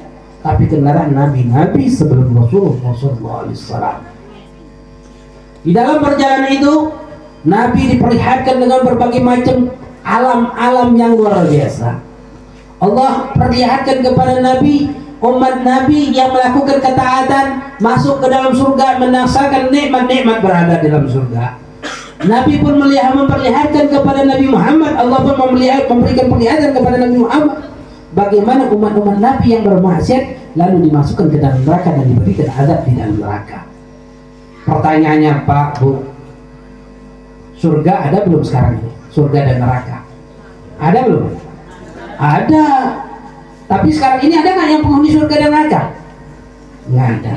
tapi kendaraan Nabi-Nabi sebelum Rasulullah SAW di dalam perjalanan itu Nabi diperlihatkan dengan berbagai macam alam-alam yang luar biasa. Allah perlihatkan kepada Nabi umat Nabi yang melakukan ketaatan masuk ke dalam surga merasakan nikmat-nikmat berada dalam surga. Nabi pun melihat memperlihatkan kepada Nabi Muhammad Allah pun memelihat, memberikan perlihatan kepada Nabi Muhammad bagaimana umat-umat Nabi yang bermaksiat lalu dimasukkan ke dalam neraka dan diberikan azab di dalam neraka. Pertanyaannya Pak Bu, surga ada belum sekarang ini? Surga dan neraka ada belum? Ada. Tapi sekarang ini ada nggak yang penghuni surga dan neraka? Nggak ada.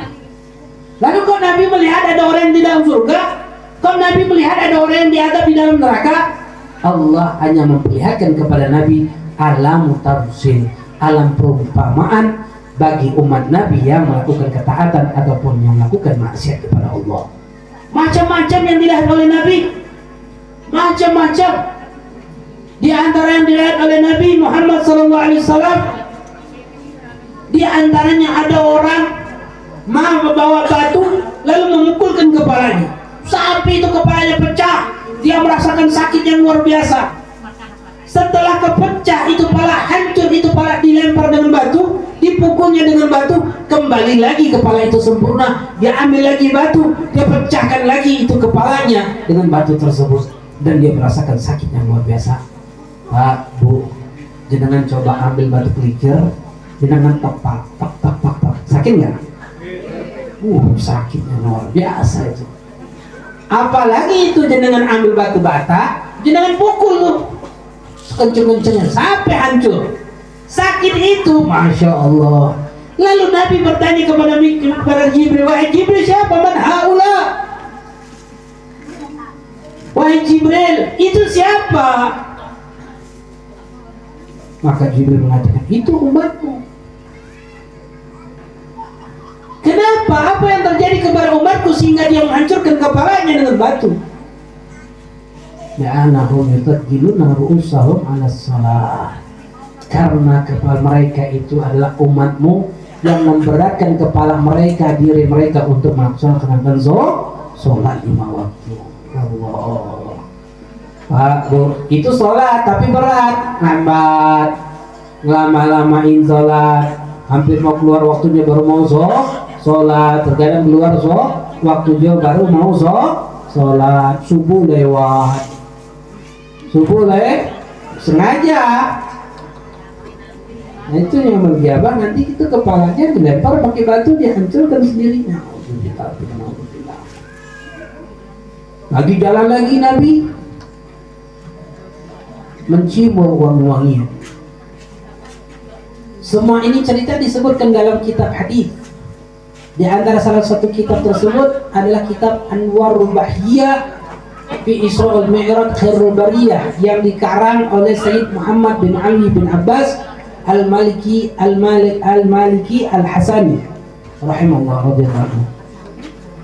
Lalu kok Nabi melihat ada orang yang di dalam surga? Kok Nabi melihat ada orang yang diadab di dalam neraka? Allah hanya memperlihatkan kepada Nabi alam tafsir, alam perumpamaan bagi umat Nabi yang melakukan ketaatan ataupun yang melakukan maksiat kepada Allah. Macam-macam yang dilihat oleh Nabi. Macam-macam. Di antara yang dilihat oleh Nabi Muhammad SAW di antaranya ada orang mau membawa batu lalu memukulkan kepalanya. Sampai itu kepalanya pecah, dia merasakan sakit yang luar biasa. Setelah kepecah itu pala hancur itu pala dilempar dengan batu, dipukulnya dengan batu, kembali lagi kepala itu sempurna. Dia ambil lagi batu, dia pecahkan lagi itu kepalanya dengan batu tersebut dan dia merasakan sakit yang luar biasa. Pak, Bu, jenengan coba ambil batu kelikir, jenengan tepak, tak, tak. Sakit nggak? Uh, sakitnya luar biasa itu. Apalagi itu jenengan ambil batu bata, jenengan pukul tuh sekenceng-kencengnya sampai hancur. Sakit itu, masya Allah. Lalu Nabi bertanya kepada kepada Jibril, wahai Jibril siapa man haula? Wahai Jibril, itu siapa? Maka Jibril mengatakan, itu umatmu. Kenapa? Apa yang terjadi kepada umatku sehingga dia menghancurkan kepalanya dengan batu? La'anahum yutadjiluna ru'usahum ala salah. Karena kepala mereka itu adalah umatmu yang memberatkan kepala mereka, diri mereka untuk melaksanakan sholat lima waktu. Allah. Pak, Bu, itu sholat tapi berat, lambat, lama-lamain sholat, hampir mau keluar waktunya baru mau sholat, sholat. Terkadang keluar sholat waktu dia baru mau sholat sholat. Subuh lewat. Subuh lewat sengaja. Nah itu yang mengiabah nanti itu kepalanya dilempar pakai batu dihancurkan sendirinya. Lagi jalan lagi Nabi. Mencium wangi-wangian. Semua ini cerita disebutkan dalam kitab hadis di antara salah satu kitab tersebut adalah kitab Anwar Bahiyah fi Isra Mi'raj Khairul yang dikarang oleh Sayyid Muhammad bin Ali bin Abbas Al-Maliki Al-Malik Al-Maliki Al-Hasani rahimahullah radhiyallahu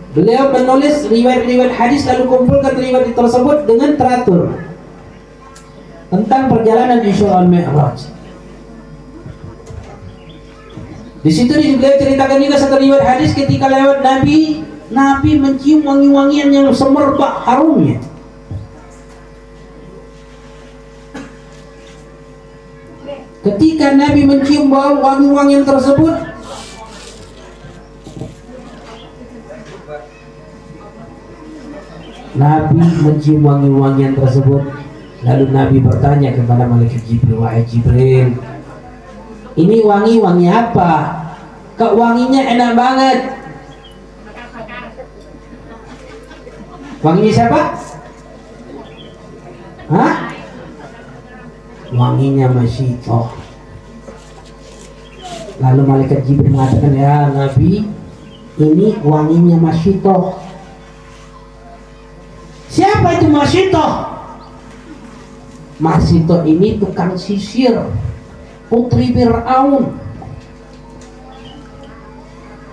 Beliau menulis riwayat-riwayat hadis lalu kumpulkan riwayat tersebut dengan teratur tentang perjalanan Isra Mi'raj. Di situ beliau ceritakan juga satu riwayat hadis ketika lewat Nabi, Nabi mencium wangi-wangian yang semerbak harumnya. Ketika Nabi mencium bau wangi-wangian tersebut, Nabi mencium wangi-wangian tersebut, lalu Nabi bertanya kepada malaikat Jibril, wahai Jibril, ini wangi wangi apa? Kok wanginya enak banget? Wanginya siapa? Hah? wanginya masih toh lalu malaikat Jibril mengatakan ya Nabi ini wanginya masih toh siapa itu Masito Masito ini tukang sisir putri Fir'aun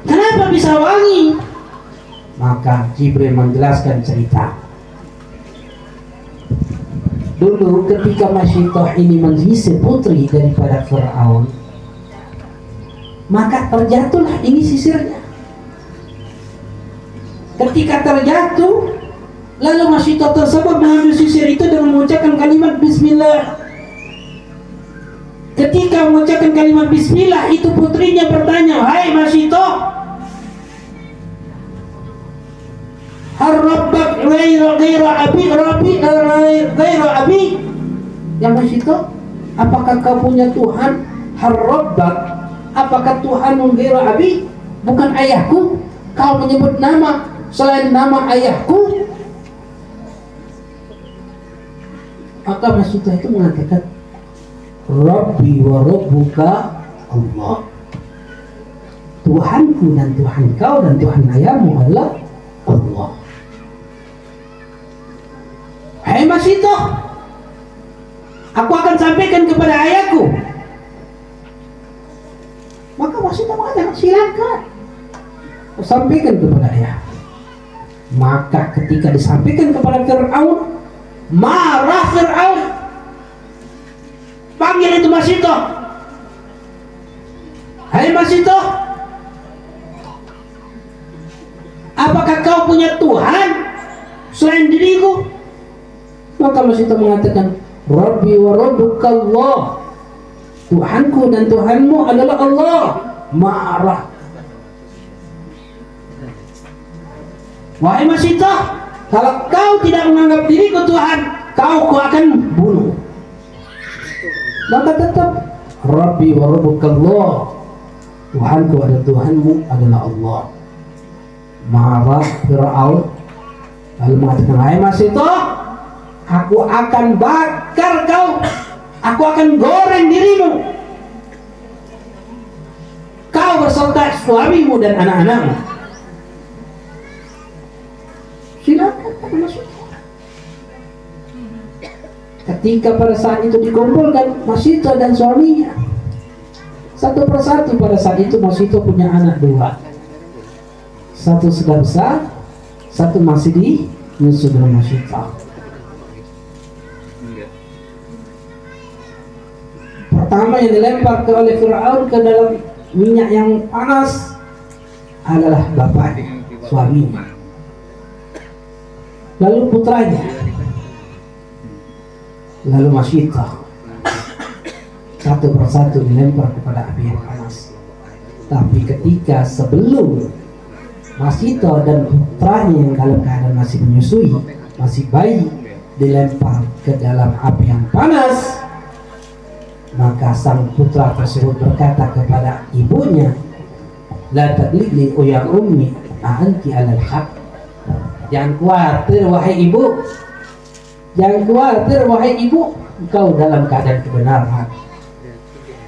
kenapa bisa wangi? Maka Jibril menjelaskan cerita. Dulu ketika Masyitoh ini menyisir putri daripada Fir'aun Maka terjatuhlah ini sisirnya Ketika terjatuh Lalu Masyitoh tersebut mengambil sisir itu dengan mengucapkan kalimat Bismillah Ketika mengucapkan kalimat Bismillah Itu putrinya bertanya Hai Masyitoh Harrabbak ghaira ghaira abi rabbi ghaira abi. Yang masih itu apakah kau punya Tuhan? Harrabbak apakah Tuhan ghaira abi? Bukan ayahku? Kau menyebut nama selain nama ayahku? Maka Masyidah itu mengatakan Rabbi wa Rabbuka Allah Tuhanku dan Tuhan kau dan Tuhan ayahmu adalah Allah Hai Masito, aku akan sampaikan kepada ayahku. Maka Masito mengatakan silakan. Sampaikan kepada ayah. Maka ketika disampaikan kepada Fir'aun, marah Fir'aun. Panggil itu Masito. Hai Masito, apakah kau punya Tuhan selain diriku? Maka Masih mengatakan Rabbi wa Rabbukallah. Tuhanku dan Tuhanmu adalah Allah. Marah Wahai Masita Kalau kau tidak menganggap diriku Tuhan Kau ku akan bunuh Maka tetap Rabbi wa Rabbukallah Tuhanku adalah Tuhanmu adalah Allah Marah Fir'aun Lalu mengatakan Hai Masita Aku akan bakar kau. Aku akan goreng dirimu. Kau berserta suamimu dan anak-anakmu. Silakan masuk. Ketika pada saat itu dikumpulkan Masito dan suaminya Satu persatu pada saat itu Masito punya anak dua Satu sudah besar Satu masih di Yusuf dan Masito pertama yang dilempar ke oleh Fir'aun ke dalam minyak yang panas adalah bapaknya, suaminya. Lalu putranya. Lalu Masyita. Satu persatu dilempar kepada api yang panas. Tapi ketika sebelum Masito dan putranya yang dalam keadaan masih menyusui, masih bayi, dilempar ke dalam api yang panas, maka sang putra tersebut berkata kepada ibunya, La tadlili uya ummi anti alal haq. Jangan khawatir wahai ibu. Jangan khawatir wahai ibu, engkau dalam keadaan kebenaran.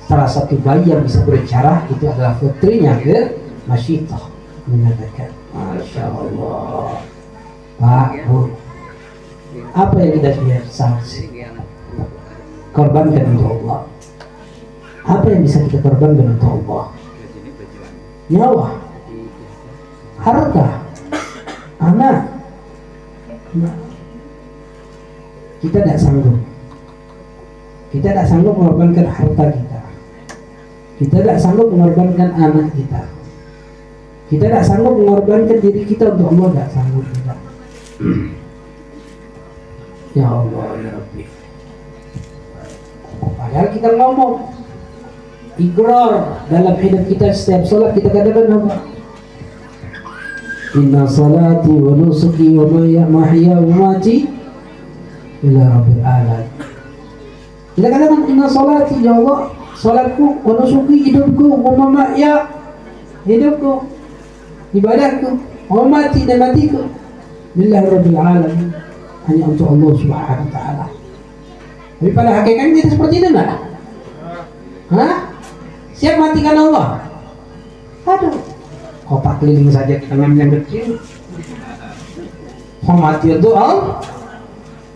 Salah satu bayi yang bisa berbicara itu adalah putrinya ke Masyitah mengatakan, Masya Allah. Pak, Bu, apa yang kita saksi? Korbankan untuk Allah apa yang bisa kita korbankan untuk Allah nyawa harta anak kita tidak sanggup. Kita tidak sanggup mengorbankan harta kita. Kita tidak sanggup mengorbankan anak kita. Kita tidak sanggup mengorbankan diri kita untuk Allah tidak sanggup kita ya Allah ya Rabbi. Padahal kita ngomong ikrar dalam hidup kita setiap salat kita katakan apa? Inna salati wa nusuki wa mahya wa mati ila rabbil alamin. Kita katakan inna salati ya Allah, salatku wa nusuki hidupku wa mahya hidupku ibadahku wa mati dan matiku lillahi rabbil alamin. Hanya untuk Allah Subhanahu wa taala. Tapi pada hakikatnya kita seperti itu enggak? Hah? Siap matikan Allah? Aduh, kopak keliling saja dengan yang kecil. Mau mati untuk Allah?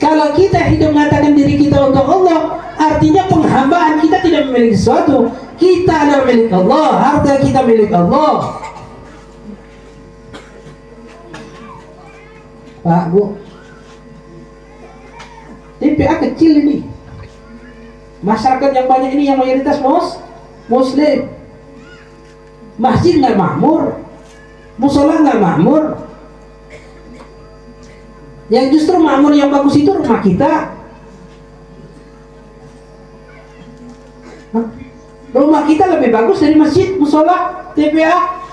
Kalau kita hidup mengatakan diri kita untuk Allah, artinya penghambaan kita tidak memiliki sesuatu. Kita adalah milik Allah, harta kita milik Allah. Pak, Bu. TPA kecil ini. Masyarakat yang banyak ini yang mayoritas mus, muslim. Masjid nggak makmur, musola nggak makmur, yang justru makmur yang bagus itu rumah kita. Rumah kita lebih bagus dari masjid musola TPA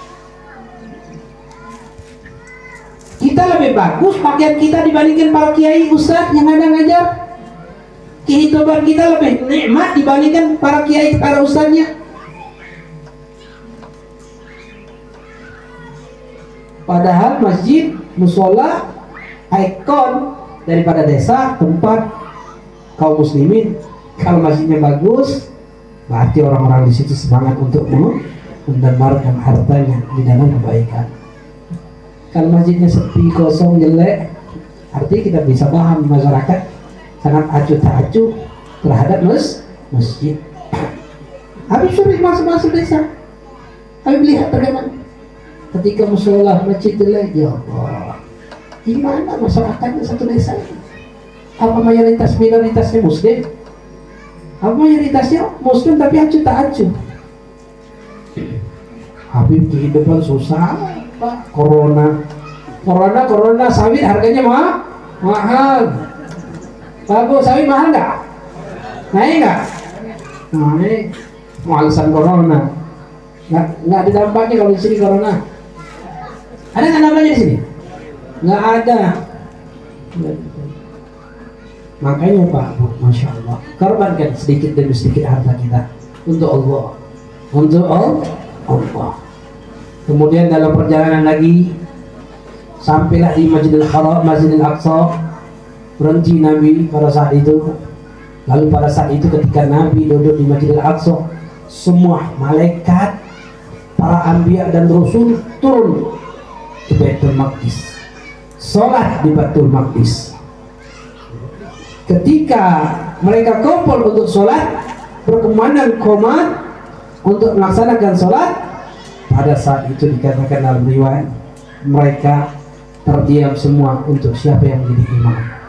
kita lebih bagus pakaian kita dibandingkan para kiai ustadz yang ada ngajar. Kehidupan kita lebih nikmat dibandingkan para kiai para ustadznya padahal masjid musola ikon daripada desa tempat kaum muslimin. Kalau masjidnya bagus berarti orang-orang di situ semangat untuk mendemarkan hartanya di dalam kebaikan. Kalau masjidnya sepi kosong jelek artinya kita bisa paham masyarakat sangat acuh tak acuh terhadap mas masjid. Habib suruh masuk-masuk desa. Habib lihat bagaimana ketika musola masjid jelek ya Allah gimana masyarakatnya satu desa ini apa mayoritas minoritasnya muslim apa mayoritasnya muslim tapi acuh tak acuh Habib kehidupan susah Pak, corona. Corona, corona sawit harganya mah mahal. Bu, sawit mahal nggak? Naik nggak? Naik. Mau alasan corona. Nggak, nggak ada dampaknya kalau di sini corona. Ada nggak dampaknya di sini? Nggak ada. Makanya Pak Bu, Masya Allah, korbankan sedikit demi sedikit harta kita untuk Allah. Untuk Allah. Kemudian dalam perjalanan lagi sampailah di Masjidil Haram, Masjidil Aqsa. Berhenti Nabi pada saat itu. Lalu pada saat itu ketika Nabi duduk di Masjidil Aqsa, semua malaikat, para anbiya dan rasul turun ke Baitul Maqdis. Salat di Baitul Maqdis. Ketika mereka kumpul untuk sholat, berkemandang komat untuk melaksanakan sholat, pada saat itu dikatakan dalam riwayat mereka terdiam semua untuk siapa yang menjadi imam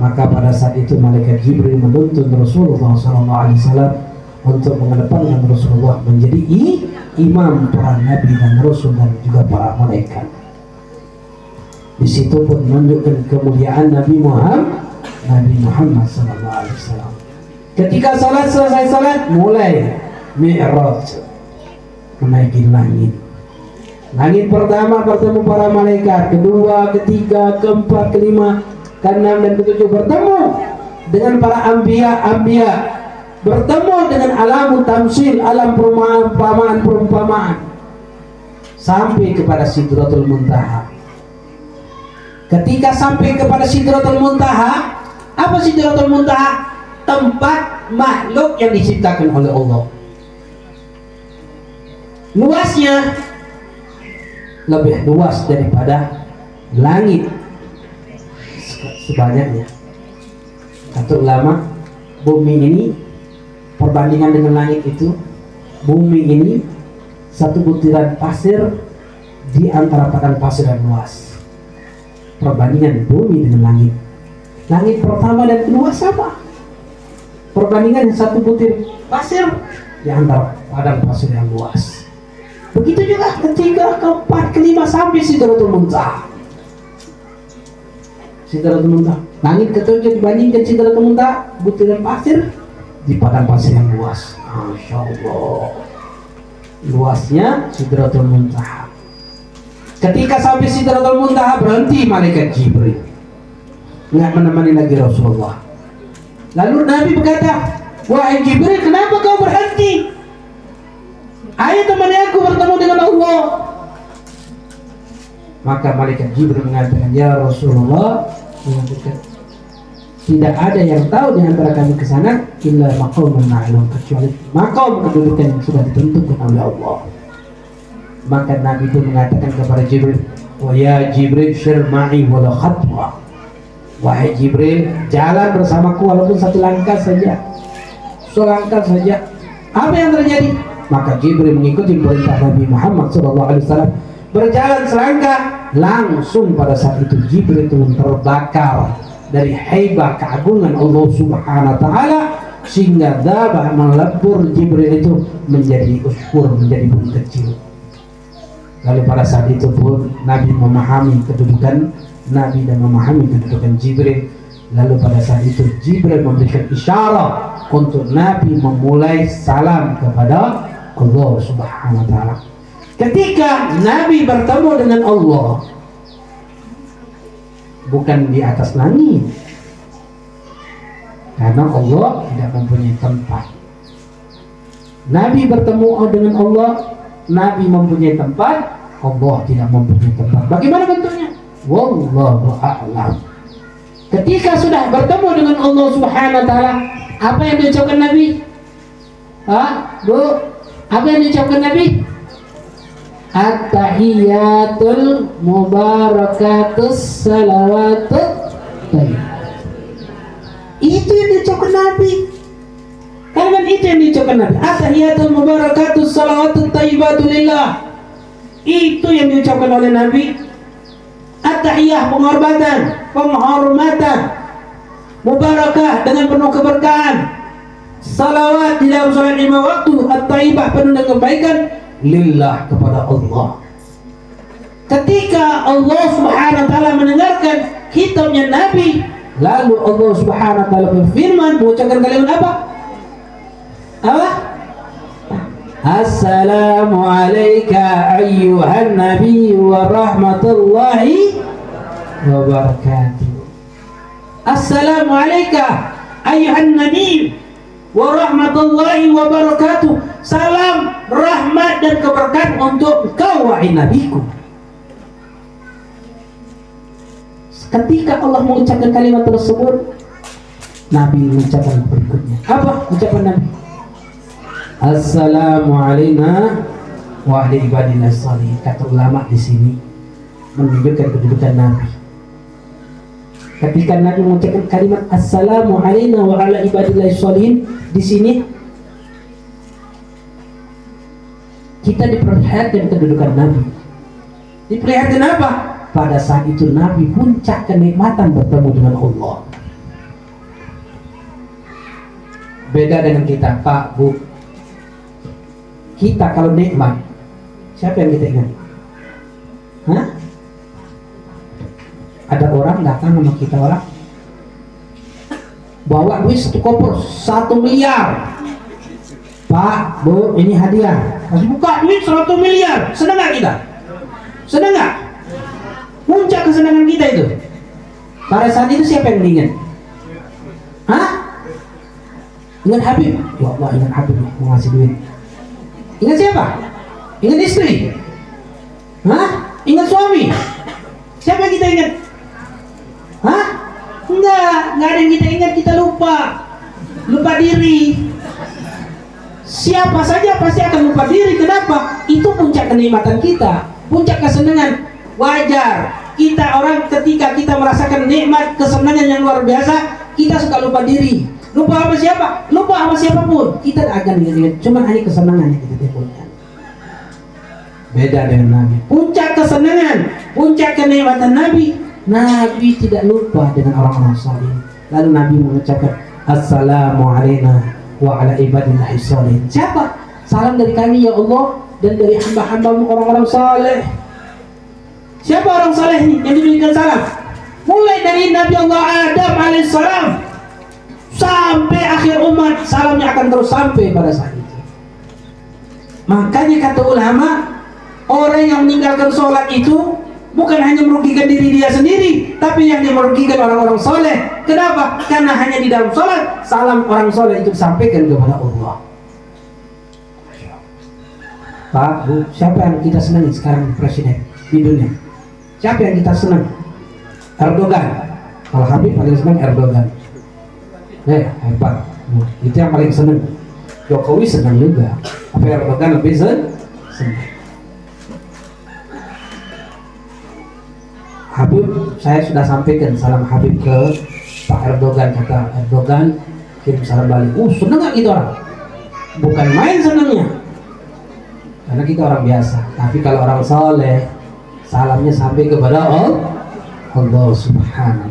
maka pada saat itu malaikat Jibril menuntun Rasulullah SAW untuk mengedepankan Rasulullah menjadi imam para nabi dan rasul dan juga para malaikat. Di situ pun menunjukkan kemuliaan Nabi Muhammad Nabi Muhammad SAW. Ketika salat selesai salat mulai mi'raj menaiki langit. Langit pertama bertemu para malaikat, kedua, ketiga, keempat, kelima, keenam dan ketujuh bertemu dengan para ambia ambia bertemu dengan alam tamsil, alam perumpamaan perumpamaan sampai kepada Sidratul Muntaha. Ketika sampai kepada Sidratul Muntaha, apa Sidratul Muntaha? Tempat makhluk yang diciptakan oleh Allah. Luasnya lebih luas daripada langit sebanyaknya kata ulama bumi ini perbandingan dengan langit itu bumi ini satu butiran pasir di antara padang pasir yang luas perbandingan bumi dengan langit langit pertama dan kedua sama perbandingan satu butir pasir di antara padang pasir yang luas Begitu juga ketiga, keempat, kelima sampai Sidratul Muntaha. Sidratul Muntaha. Langit ketujuh dibandingkan Sidratul Muntaha, butiran pasir di padang pasir yang luas. Masya Allah. Luasnya Sidratul Muntaha. Ketika sampai Sidratul Muntaha berhenti malaikat Jibril. Nggak menemani lagi Rasulullah. Lalu Nabi berkata, Wahai Jibril, kenapa kau berhenti? Ayo temani aku bertemu dengan Allah. Maka malaikat Jibril mengatakan, Ya Rasulullah, mengatakan, tidak ada yang tahu di antara kami ke sana illa maqam ma'lum kecuali maqam kedudukan yang sudah ditentukan oleh Allah. Maka Nabi itu mengatakan kepada Jibril, "Wa ya Jibril syir ma'i wala khatwa." Wahai Jibril, jalan bersamaku walaupun satu langkah saja. Selangkah saja. Apa yang terjadi? maka Jibril mengikuti perintah Nabi Muhammad SAW berjalan selangkah langsung pada saat itu Jibril itu terbakar dari hebat keagungan Allah Subhanahu wa taala sehingga dabah melebur Jibril itu menjadi uskur menjadi bumi kecil lalu pada saat itu pun Nabi memahami kedudukan Nabi dan memahami kedudukan Jibril. Lalu pada saat itu Jibril memberikan isyarat untuk Nabi memulai salam kepada Allah Subhanahu wa taala. Ketika Nabi bertemu dengan Allah bukan di atas langit. Karena Allah tidak mempunyai tempat. Nabi bertemu dengan Allah Nabi mempunyai tempat Allah tidak mempunyai tempat. Bagaimana bentuknya? Wallahu a'lam. Ketika sudah bertemu dengan Allah subhanahu wa ta'ala apa yang diucapkan Nabi? Hah? Bu apa yang diucapkan Nabi? At-tahiyatul mubarakatus salawatut Itu yang diucapkan Nabi. Kalimat itu yang diucapkan Nabi. At-tahiyatul mubarakatus salawatut tayyibatulillah. Itu yang diucapkan oleh Nabi. At-tahiyah penghormatan, penghormatan. Mubarakah dengan penuh keberkahan. Salawat di dalam salat lima waktu, at-tayyibah penuh dengan kebaikan lillah kepada Allah. Ketika Allah Subhanahu wa taala mendengarkan kitabnya Nabi, lalu Allah Subhanahu wa taala berfirman mengucapkan kalimat apa? Apa? Assalamu alayka nabi wa rahmatullahi wa barakatuh. Assalamu alayka ayyuhan nabi wa rahmatullahi wa barakatuh. Salam, rahmat dan keberkahan untuk kau wahai nabiku. Ketika Allah mengucapkan kalimat tersebut, Nabi mengucapkan berikutnya. Apa ucapan Nabi? Assalamu alayna wa ahli ibadillah salih. Kata ulama di sini menunjukkan kedudukan Nabi. Ketika Nabi mengucapkan kalimat Assalamu alayna wa ala di sini kita diperlihatkan kedudukan Nabi. Diperlihatkan apa? Pada saat itu Nabi puncak kenikmatan bertemu dengan Allah. Beda dengan kita, Pak, Bu. Kita kalau nikmat, siapa yang kita ingat? Hah? Ada orang datang sama kita orang bawa duit satu koper satu miliar Pak, Bu, ini hadiah. Masih buka duit 100 miliar. Senang nggak kita? Senang nggak? Puncak kesenangan kita itu. Pada saat itu siapa yang ingin? Hah? Ingat Habib? Ya Allah, ingat Habib mau ngasih duit. Ingat siapa? Ingat istri? Hah? Ingat suami? Siapa yang kita ingat? Hah? Enggak, enggak ada yang kita ingat, kita lupa. Lupa diri. Siapa saja pasti akan lupa diri. Kenapa? Itu puncak kenikmatan kita, puncak kesenangan. Wajar. Kita orang ketika kita merasakan nikmat kesenangan yang luar biasa, kita suka lupa diri. Lupa apa siapa? Lupa apa siapa pun. Kita akan ingat Cuma hanya kesenangan yang kita timbulkan. Beda dengan Nabi. Puncak kesenangan, puncak kenikmatan Nabi. Nabi tidak lupa dengan orang-orang saleh. Lalu Nabi mengucapkan Assalamualaikum wa ala ibadillahi. Siapa? Salam dari kami ya Allah dan dari hamba-hambamu orang-orang saleh. Siapa orang saleh ini yang diberikan salam? Mulai dari Nabi Allah Adam alaihissalam sampai akhir umat salamnya akan terus sampai pada saat itu. Makanya kata ulama orang yang meninggalkan sholat itu bukan hanya merugikan diri dia sendiri, tapi yang dia merugikan orang-orang soleh. Kenapa? Karena hanya di dalam sholat, salam orang soleh itu disampaikan kepada Allah. Pak, Bu, siapa yang kita senangi sekarang presiden di dunia? Siapa yang kita senang? Erdogan. Kalau Habib paling senang Erdogan. Eh, hebat. Itu yang paling senang. Jokowi senang juga. Apa Erdogan lebih senang? Habib, saya sudah sampaikan salam Habib ke Pak Erdogan kata Erdogan kirim salam balik. Uh, seneng nggak kita orang? Bukan main senangnya, karena kita orang biasa. Tapi kalau orang soleh, salamnya sampai kepada Allah Allah subhanahu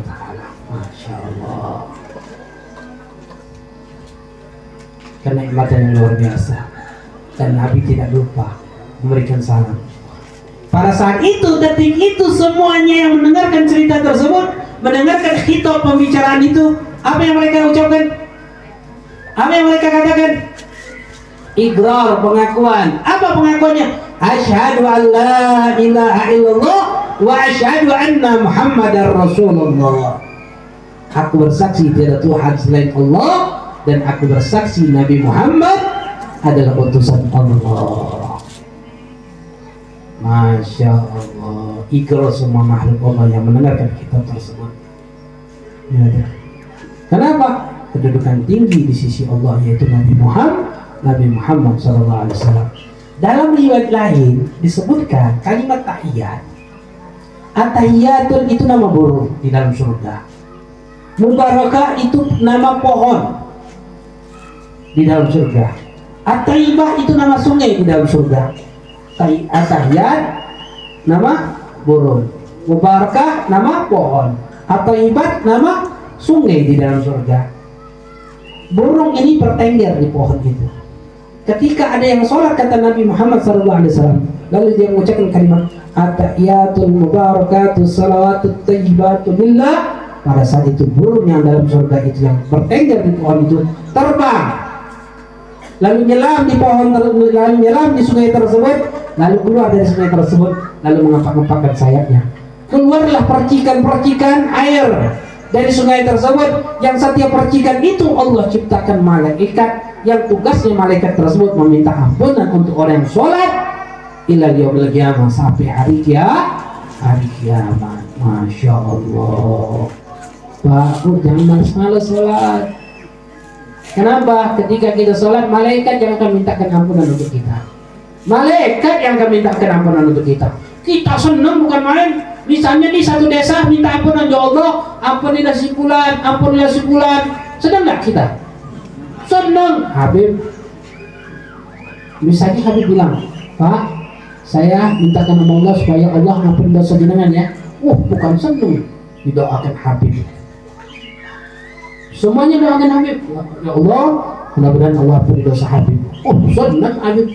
kenikmatan yang luar biasa dan Nabi tidak lupa memberikan salam pada saat itu, detik itu semuanya yang mendengarkan cerita tersebut, mendengarkan hitop pembicaraan itu, apa yang mereka ucapkan? Apa yang mereka katakan? Igrar pengakuan. Apa pengakuannya? Asyhadu an la ilaha illallah wa asyhadu anna Muhammadar Rasulullah. Aku bersaksi tiada Tuhan selain Allah dan aku bersaksi Nabi Muhammad adalah utusan Allah. Masya Allah. Ikrar semua makhluk Allah yang mendengarkan kitab tersebut. Ya, Kenapa? Kedudukan tinggi di sisi Allah yaitu Nabi Muhammad Nabi Muhammad SAW Dalam riwayat lain disebutkan kalimat tahiyat. Atahiyatun itu nama burung di dalam surga. Mubarakah itu nama pohon di dalam surga. Ataibah itu nama sungai di dalam surga. Atahiyat nama burung. Mubarakah nama pohon. Atau ibad nama sungai di dalam surga. Burung ini bertengger di pohon itu. Ketika ada yang sholat kata Nabi Muhammad SAW lalu dia mengucapkan kalimat atahiyatul mubarakatuh salawatut tayyibatu billah pada saat itu burung yang dalam surga itu yang bertengger di pohon itu terbang lalu nyelam di pohon lalu nyelam di sungai tersebut lalu keluar dari sungai tersebut lalu mengepak-ngepakkan sayapnya. Keluarlah percikan-percikan air dari sungai tersebut yang setiap percikan itu Allah ciptakan malaikat yang tugasnya malaikat tersebut meminta ampunan untuk orang yang sholat ila yaumil qiyamah sampai hari kiamat hari kiamat. Masya Allah. Pak, jangan malas-malas sholat Kenapa? Ketika kita sholat, malaikat yang akan mintakan ampunan untuk kita. Malaikat yang akan mintakan ampunan untuk kita. Kita senang bukan main. Misalnya di satu desa minta ampunan ya Allah, ampunilah si bulan, ampunilah si bulan. Senang nggak kita? Senang. Habib, misalnya Habib bilang, Pak, saya mintakan sama Allah supaya Allah ampun dosa jenengan ya. Oh, bukan senang. Didoakan Habib Semuanya doakan Habib. Ya Allah, mudah-mudahan Allah ampuni dosa Habib. Oh, senang Habib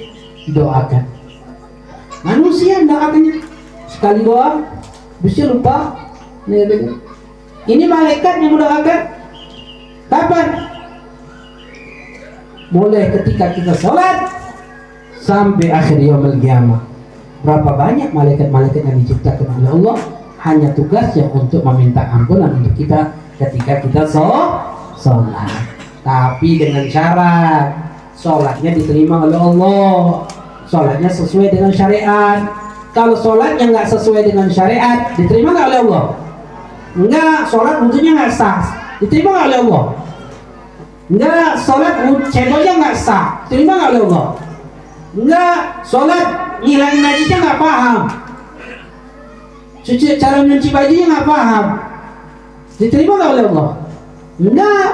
doakan. Manusia doakannya sekali doa, bisa lupa. Ini malaikat yang mendoakan. Kapan? Mulai ketika kita sholat sampai akhir yaumul kiamah. Berapa banyak malaikat-malaikat yang diciptakan oleh Allah hanya tugasnya untuk meminta ampunan untuk kita ketika kita sholat sholat. Tapi dengan syarat sholatnya diterima oleh Allah. Sholatnya sesuai dengan syariat. Kalau sholatnya nggak sesuai dengan syariat diterima nggak oleh Allah? Enggak sholat wudhunya nggak sah diterima nggak oleh Allah? Enggak sholat cendolnya nggak sah diterima nggak oleh Allah? Enggak sholat ngilangin najisnya nggak paham. Cuci cara mencuci bajunya nggak paham diterima nggak oleh Allah Enggak.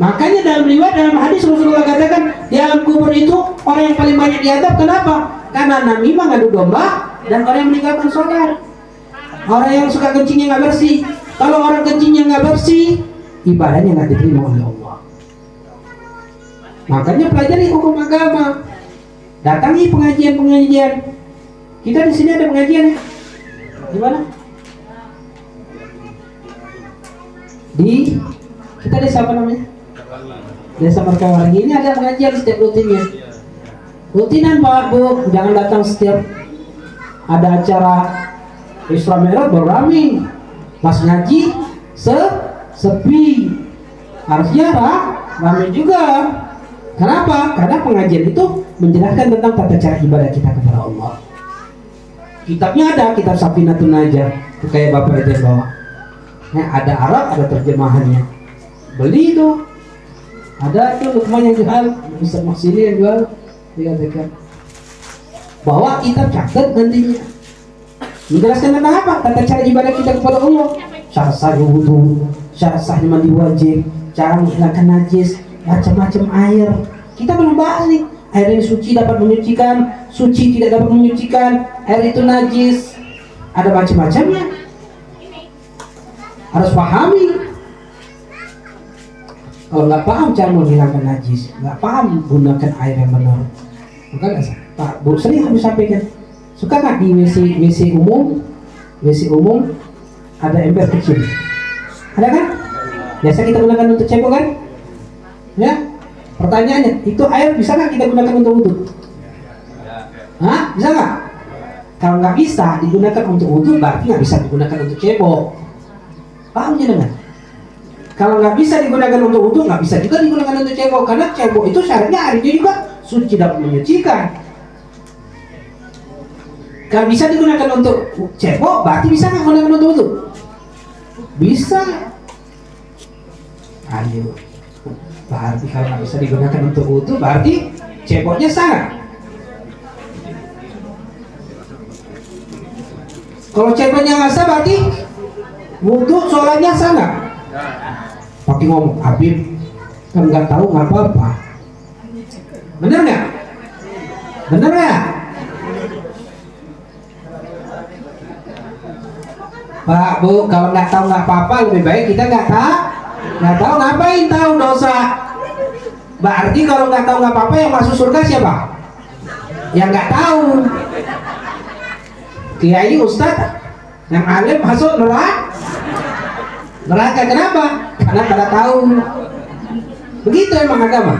Makanya dalam riwayat dalam hadis Rasulullah katakan di alam kubur itu orang yang paling banyak diadab kenapa? Karena namimah ngadu domba dan orang yang meninggalkan sholat. Orang yang suka kencingnya nggak bersih. Kalau orang kencingnya nggak bersih, ibadahnya nggak diterima oleh Allah. Makanya pelajari hukum agama. Datangi pengajian-pengajian. Kita di sini ada pengajian ya? Gimana? Di kita desa apa namanya? Desa Merkawali ini ada pengajian setiap rutinnya rutinan Pak Bu. Jangan datang setiap ada acara Isra Mi'raj baru rame. Pas ngaji se sepi. Harusnya apa rame juga. Kenapa? Karena pengajian itu menjelaskan tentang tata cara ibadah kita kepada Allah. Kitabnya ada kitab Safinatun Najah. Kayak bapak itu yang bawa Nah, ada Arab, ada terjemahannya. Beli itu. Ada tuh Lukman yang jual, Ustaz Maksini yang jual, dikatakan bahwa kita catat nantinya. Menjelaskan tentang apa? Tata cara ibadah kita kepada Allah. Cara sah wudhu, cara sah mandi wajib, cara menghilangkan najis, macam-macam air. Kita belum bahas nih. air ini suci dapat menyucikan, suci tidak dapat menyucikan, air itu najis. Ada macam-macamnya. Harus pahami. Kalau nggak paham cara menghilangkan najis, nggak paham gunakan air yang benar, maka nggak. Pak Bu sering kami sampaikan, suka nggak di WC WC umum, WC umum ada ember kecil, ada kan? Biasa kita gunakan untuk cebok kan? Ya, pertanyaannya, itu air bisa nggak kita gunakan untuk wudhu? Hah? Bisa nggak? Kalau nggak bisa digunakan untuk wudhu, berarti nggak bisa digunakan untuk cebok. Paham jenengan? Kalau nggak bisa digunakan untuk wudhu, nggak bisa juga digunakan untuk cebok karena cebok itu syaratnya airnya juga suci dan menyucikan. Kalau bisa digunakan untuk cebok, berarti bisa nggak digunakan untuk wudhu? Bisa. Ayo. Berarti kalau nggak bisa digunakan untuk wudhu, berarti ceboknya sah. Kalau ceboknya nggak sah, berarti wudhu sholatnya sah nggak? Pakai ngomong, Habib kan nggak tahu nggak apa-apa. Bener nggak? Bener nggak? Pak Bu, kalau nggak tahu nggak apa-apa lebih baik kita nggak tahu nggak tahu ngapain tahu dosa. Berarti kalau nggak tahu nggak apa-apa yang masuk surga siapa? Yang nggak tahu. Kiai Ustadz yang alim masuk neraka. Neraka kenapa? Karena pada tahu. Begitu emang agama.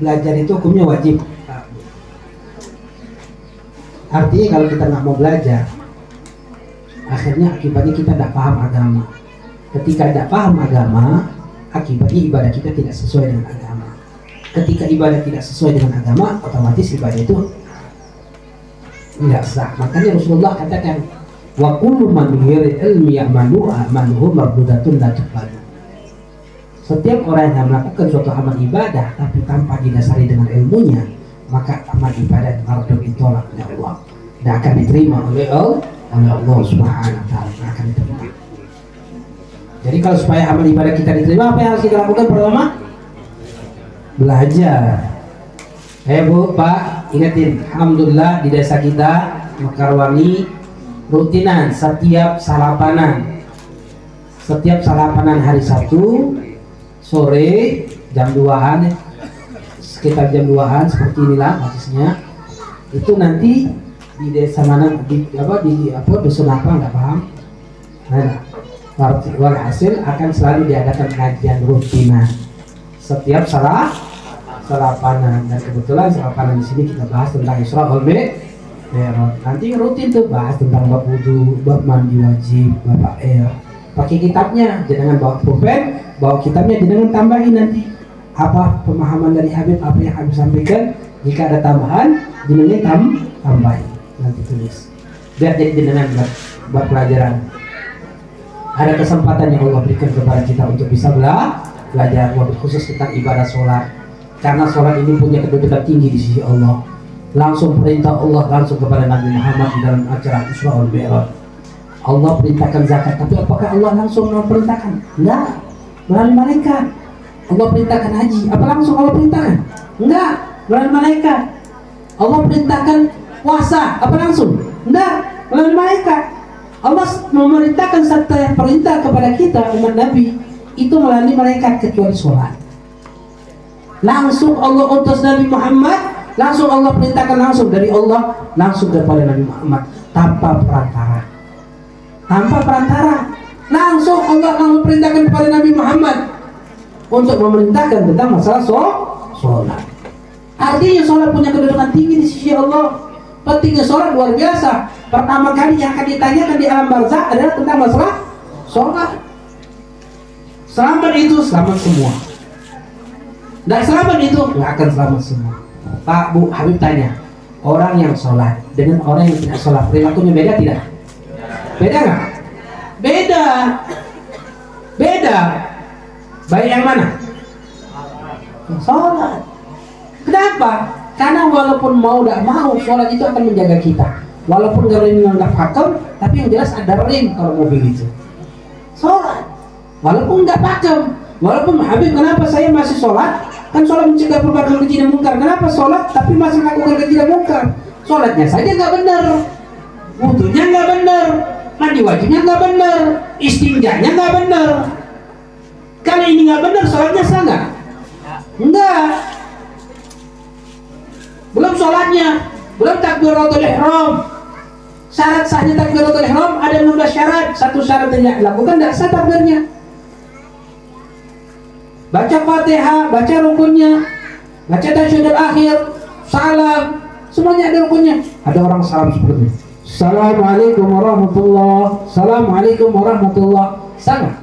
Belajar itu hukumnya wajib. Artinya kalau kita nggak mau belajar, akhirnya akibatnya kita tidak paham agama. Ketika tidak paham agama, akibatnya ibadah kita tidak sesuai dengan agama. Ketika ibadah tidak sesuai dengan agama, otomatis ibadah itu tidak sah. Makanya Rasulullah katakan, wa kullu man yurid ilmi ya'malu amaluhu mardudatun la. Setiap orang yang melakukan suatu amal ibadah tapi tanpa didasari dengan ilmunya, maka amal ibadah mardud ditolak oleh Allah. Tidak akan diterima oleh Allah, oleh Allah Subhanahu wa taala, akan diterima. Jadi kalau supaya amal ibadah kita diterima, apa yang harus kita lakukan pertama? Belajar. Eh Bu, Pak, ingetin, Alhamdulillah di desa kita Mekarwangi rutinan setiap salapanan setiap salapanan hari Sabtu sore jam 2an sekitar jam 2an seperti inilah basisnya itu nanti di desa mana di apa di apa dusun apa nggak paham nah walhasil akan selalu diadakan kajian rutinan setiap salah salapanan dan kebetulan salapanan di sini kita bahas tentang Isra wal Mi'raj. Nanti rutin tuh bahas tentang bab wudhu, bab mandi wajib, bab air. Pakai kitabnya, jangan bawa pulpen, bawa kitabnya jangan tambahin nanti apa pemahaman dari Habib apa yang Habib sampaikan. Jika ada tambahan, jenengan tam tambahin nanti tulis. Biar jadi jenengan buat pelajaran. Ada kesempatan yang Allah berikan kepada kita untuk bisa bela, belajar, wabil khusus tentang ibadah sholat karena sholat ini punya kedudukan tinggi di sisi Allah. Langsung perintah Allah langsung kepada Nabi Muhammad dalam acara Isra wal Mi'raj. Allah perintahkan zakat tapi apakah Allah langsung memerintahkan enggak. Melalui malaikat. Allah perintahkan haji. Apa langsung Allah perintahkan? Enggak. Melalui malaikat. Allah perintahkan puasa. Apa langsung? Enggak. Melalui malaikat Allah memerintahkan satu perintah kepada kita umat Nabi itu melalui malaikat kecuali sholat. Langsung Allah utus Nabi Muhammad langsung Allah perintahkan langsung dari Allah langsung kepada Nabi Muhammad. Tanpa perantara. Tanpa perantara. Langsung Allah langsung perintahkan kepada Nabi Muhammad untuk memerintahkan tentang masalah sholat. Artinya sholat punya kedudukan tinggi di sisi Allah. Pentingnya sholat luar biasa pertama kali yang akan ditanyakan di alam barzah adalah tentang masalah sholat selamat itu selamat semua dan selamat itu nggak akan selamat semua. Pak Bu Habib tanya, orang yang sholat dengan orang yang tidak sholat perilakunya beda tidak? Beda nggak? Beda. Beda. Baik yang mana? Sholat. Kenapa? Karena walaupun mau tidak mau, sholat itu akan menjaga kita. Walaupun remnya nggak pakem tapi yang jelas ada rem kalau mobil itu. Sholat. Walaupun nggak pakem walaupun Habib kenapa saya masih sholat? Kan sholat mencegah perbuatan keji dan mungkar. Kenapa sholat? Tapi masih melakukan keji dan mungkar. Sholatnya saja nggak benar. Wudhunya nggak benar. Mandi wajibnya nggak benar. Istinjanya nggak benar. Kalau ini nggak benar sholatnya sah nggak? Enggak belum sholatnya belum takbiratul ihram. Syarat sahnya takbiratul ihram ada 16 syarat. Satu syarat yang dilakukan tidak sah takbirnya. Baca fatihah baca rukunnya baca tasyahud akhir salam semuanya ada rukunnya. Ada orang salam seperti ini Assalamualaikum warahmatullah. Assalamualaikum warahmatullah. Sama.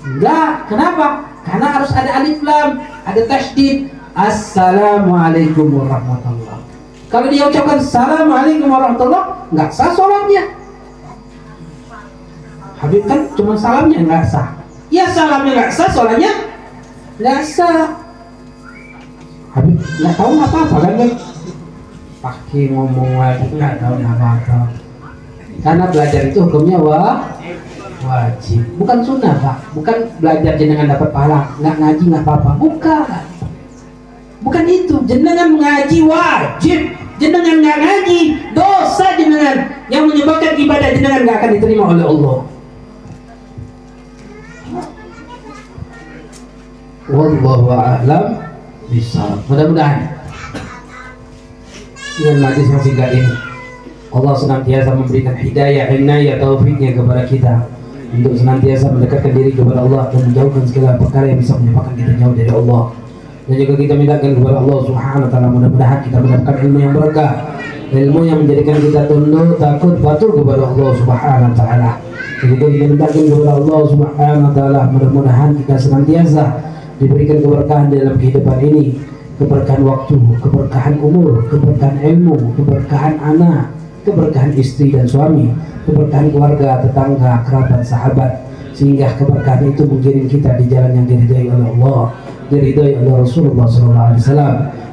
Enggak, kenapa? Karena harus ada alif lam Ada tasdid Assalamualaikum warahmatullah Kalau dia ucapkan Assalamualaikum warahmatullah Enggak sah sholatnya. Habib kan cuma salamnya enggak sah. Ya salamnya enggak sah, sholatnya enggak sah. Habib enggak tahu apa-apa kan pakai ngomong lagi nggak tahu apa-apa. Karena belajar itu hukumnya wa wajib. Bukan sunnah pak. Bukan belajar jenengan dapat pahala. Nggak ngaji nggak apa-apa. Bukan. Bukan itu. Jenengan mengaji wajib jenengan nggak ngaji dosa jenengan. Yang menyebabkan ibadah jenengan nggak akan diterima oleh Allah. Wallahu a'lam bisa mudah-mudahan. Dengan majlis masih gak ini Allah senantiasa memberikan hidayah, inayah, taufiknya kepada kita. Untuk senantiasa mendekatkan diri kepada Allah dan menjauhkan segala perkara yang bisa menyebabkan kita jauh dari Allah dan juga kita mintakan kepada Allah subhanahu wa ta'ala mudah-mudahan kita mendapatkan ilmu yang berkah. Ilmu yang menjadikan kita tunduk, takut, patuh kepada Allah subhanahu wa ta'ala. Juga kita mintakan kepada Allah subhanahu wa ta'ala mudah-mudahan kita senantiasa diberikan keberkahan dalam kehidupan ini. Keberkahan waktu, keberkahan umur, keberkahan ilmu, keberkahan anak, keberkahan istri dan suami, keberkahan keluarga, tetangga, kerabat, sahabat, sehingga keberkahan itu mengiring kita di jalan yang diridhai oleh Allah, diridhai oleh Rasulullah SAW.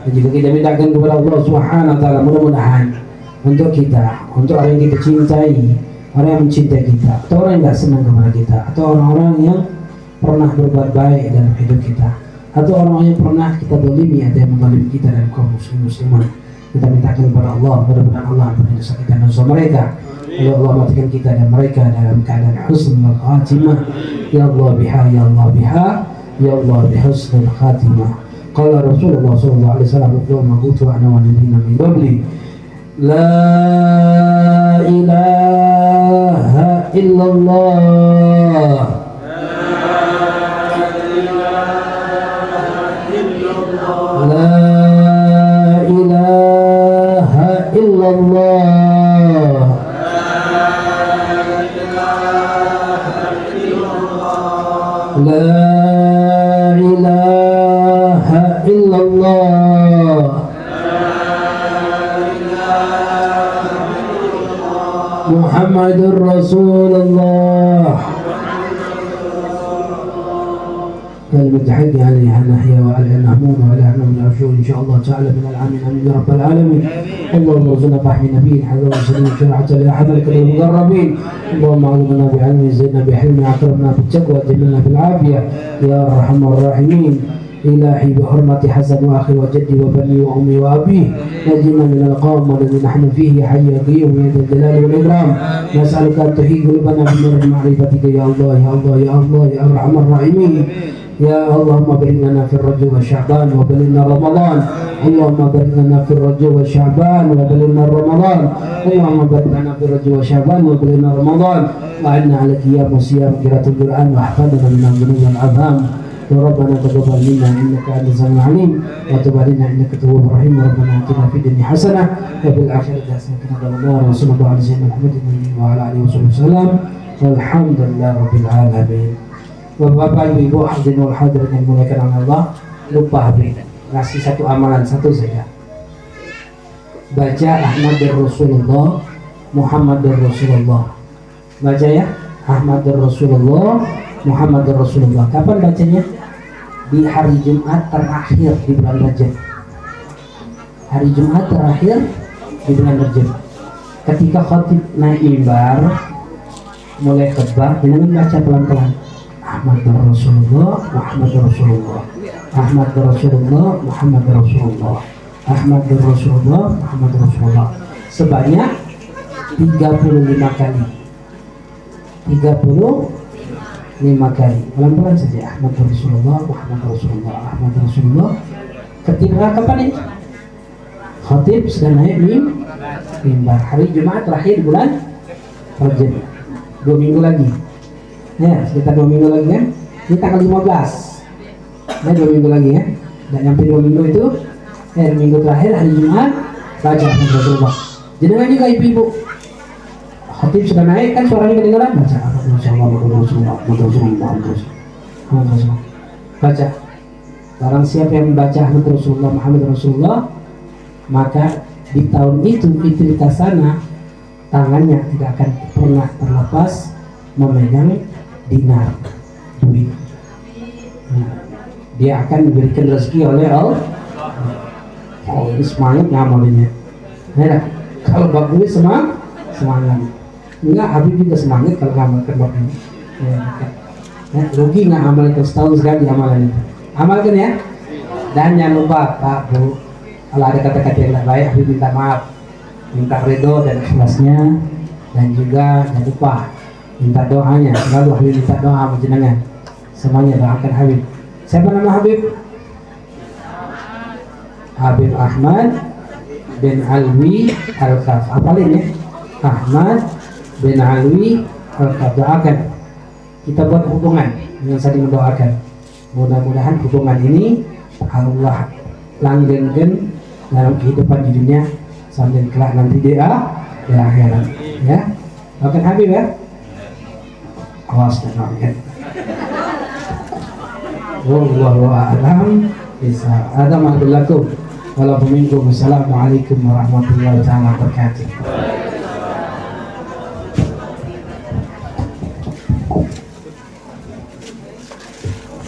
Dan juga kita mintakan kepada Allah Subhanahu Wa Taala mudah-mudahan untuk kita, untuk orang yang kita cintai, orang yang mencintai kita, atau orang yang tidak senang kepada kita, atau orang-orang yang pernah berbuat baik dalam hidup kita atau orang yang pernah kita dolimi ada yang mendolimi kita dan kaum muslim musliman kita mintakan kepada Allah mudah-mudahan Allah dosa kita dan dosa mereka يا الله ما تكلم كده يا مريكا أنا على حسن الخاتمه يا الله بها يا الله بها يا الله بحسن الخاتمة. قال رسول الله صلى الله عليه وسلم يوم قلت أنا والذين من قبلي لا إله إلا الله. لا إله إلا الله. لا إله إلا الله. محمد رسول الله. كلمة حق عليها نحيا وعليها نهمون وعليها نوم العرشون إن شاء الله تعالى من العامين آمين يا رب العالمين. اللهم ارزقنا فحم نبي حذر وسلم شرعة لأحد المقربين. اللهم علمنا بعلم زدنا بحلم أكرمنا بالتقوى جملنا بالعافية. يا أرحم الراحمين. إلهي بحرمة حسن وأخي وجدي وبني وأمي وأبيه نجنا من القوم الذي نحن فيه حي قيوم يا ذا الجلال والإكرام. نسألك أن تحيي قلوبنا بنور معرفتك يا الله يا الله يا الله يا أرحم الراحمين. يا اللهم بارك لنا في الرجب وشعبان وبلغنا رمضان اللهم بارك لنا في الرجب وشعبان وبلغنا رمضان اللهم بارك لنا في الرجب وشعبان وبلغنا رمضان وعنا على قيام وصيام قراءة القرآن واحفظنا من الذنوب والآثام وربنا تقبل منا انك انت السميع العليم وتب علينا انك تواب رحيم وربنا اتنا في الدنيا حسنه وفي الاخره حسنه وقنا عذاب النار وصلى الله على سيدنا محمد وعلى اله وصحبه وسلم والحمد لله رب العالمين Bapak Ibu hadirin wal hadirin yang dimuliakan Allah lupa Habib ngasih satu amalan satu saja baca Ahmad dan Rasulullah Muhammad dan Rasulullah. Baca ya Ahmad dan Rasulullah Muhammad dan Rasulullah. Kapan bacanya? Di hari Jumat terakhir di bulan Rajab. Hari Jumat terakhir di bulan Rajab. Ketika khatib naik mimbar mulai khutbah jangan baca pelan-pelan Ahmad Rasulullah Muhammad Rasulullah. Ahmad Rasulullah Muhammad Rasulullah. Ahmad Rasulullah Muhammad Rasulullah. Sebanyak 35 kali. 35 kali. Pelan-pelan saja Ahmad Rasulullah Muhammad Rasulullah Ahmad Rasulullah. Ketika kapan ini? Khatib sedang naik mim mimbar. Hari Jumat terakhir bulan Rajab. Dua minggu lagi ya sekitar dua minggu lagi kan ini tanggal 15 ya dua minggu lagi ya. Dan nyampe dua minggu itu. Eh minggu terakhir hari Jumat baca Rasulullah jenengan juga ibu-ibu. Khatib sudah naik kan suaranya kedengaran? Baca. Ahmad Rasulullah Muhammad Rasulullah baca. Barang siapa yang membaca Ahmad Rasulullah Muhammad Rasulullah maka di tahun itu Fitri Kasana tangannya tidak akan pernah terlepas memegang dinar. Duit. Nah, dia akan diberikan rezeki oleh Allah. Oh ini semangat ngamalnya nah, kalau bab duit semangat semangat. Enggak Habib juga semangat kalau ngamalkan bab ini. Ya, ya, rugi nggak itu setahun sekali amalan itu. Amalkan ya? Dan jangan lupa Pak Bu kalau ada kata-kata yang tidak baik Habib minta maaf. Minta ridho dan ikhlasnya. Dan juga jangan lupa minta doanya. Selalu Habib minta doa sama jenengan. Semuanya doakan Habib. Siapa nama Habib? Habib Ahmad bin Alwi Al-Kaf. Apalin ya? Ahmad bin Alwi Al-Kaf. Doakan. Kita buat hubungan. Dengan saling mendoakan. Mudah-mudahan hubungan ini Allah langgengkan dalam kehidupan di dunia sambil kelak nanti dia di akhirat. Ya. Doakan Habib ya awas dan doakan Wallahu a'lam. Bisa. Ada mahdullakum Wassalamualaikum warahmatullahi wabarakatuh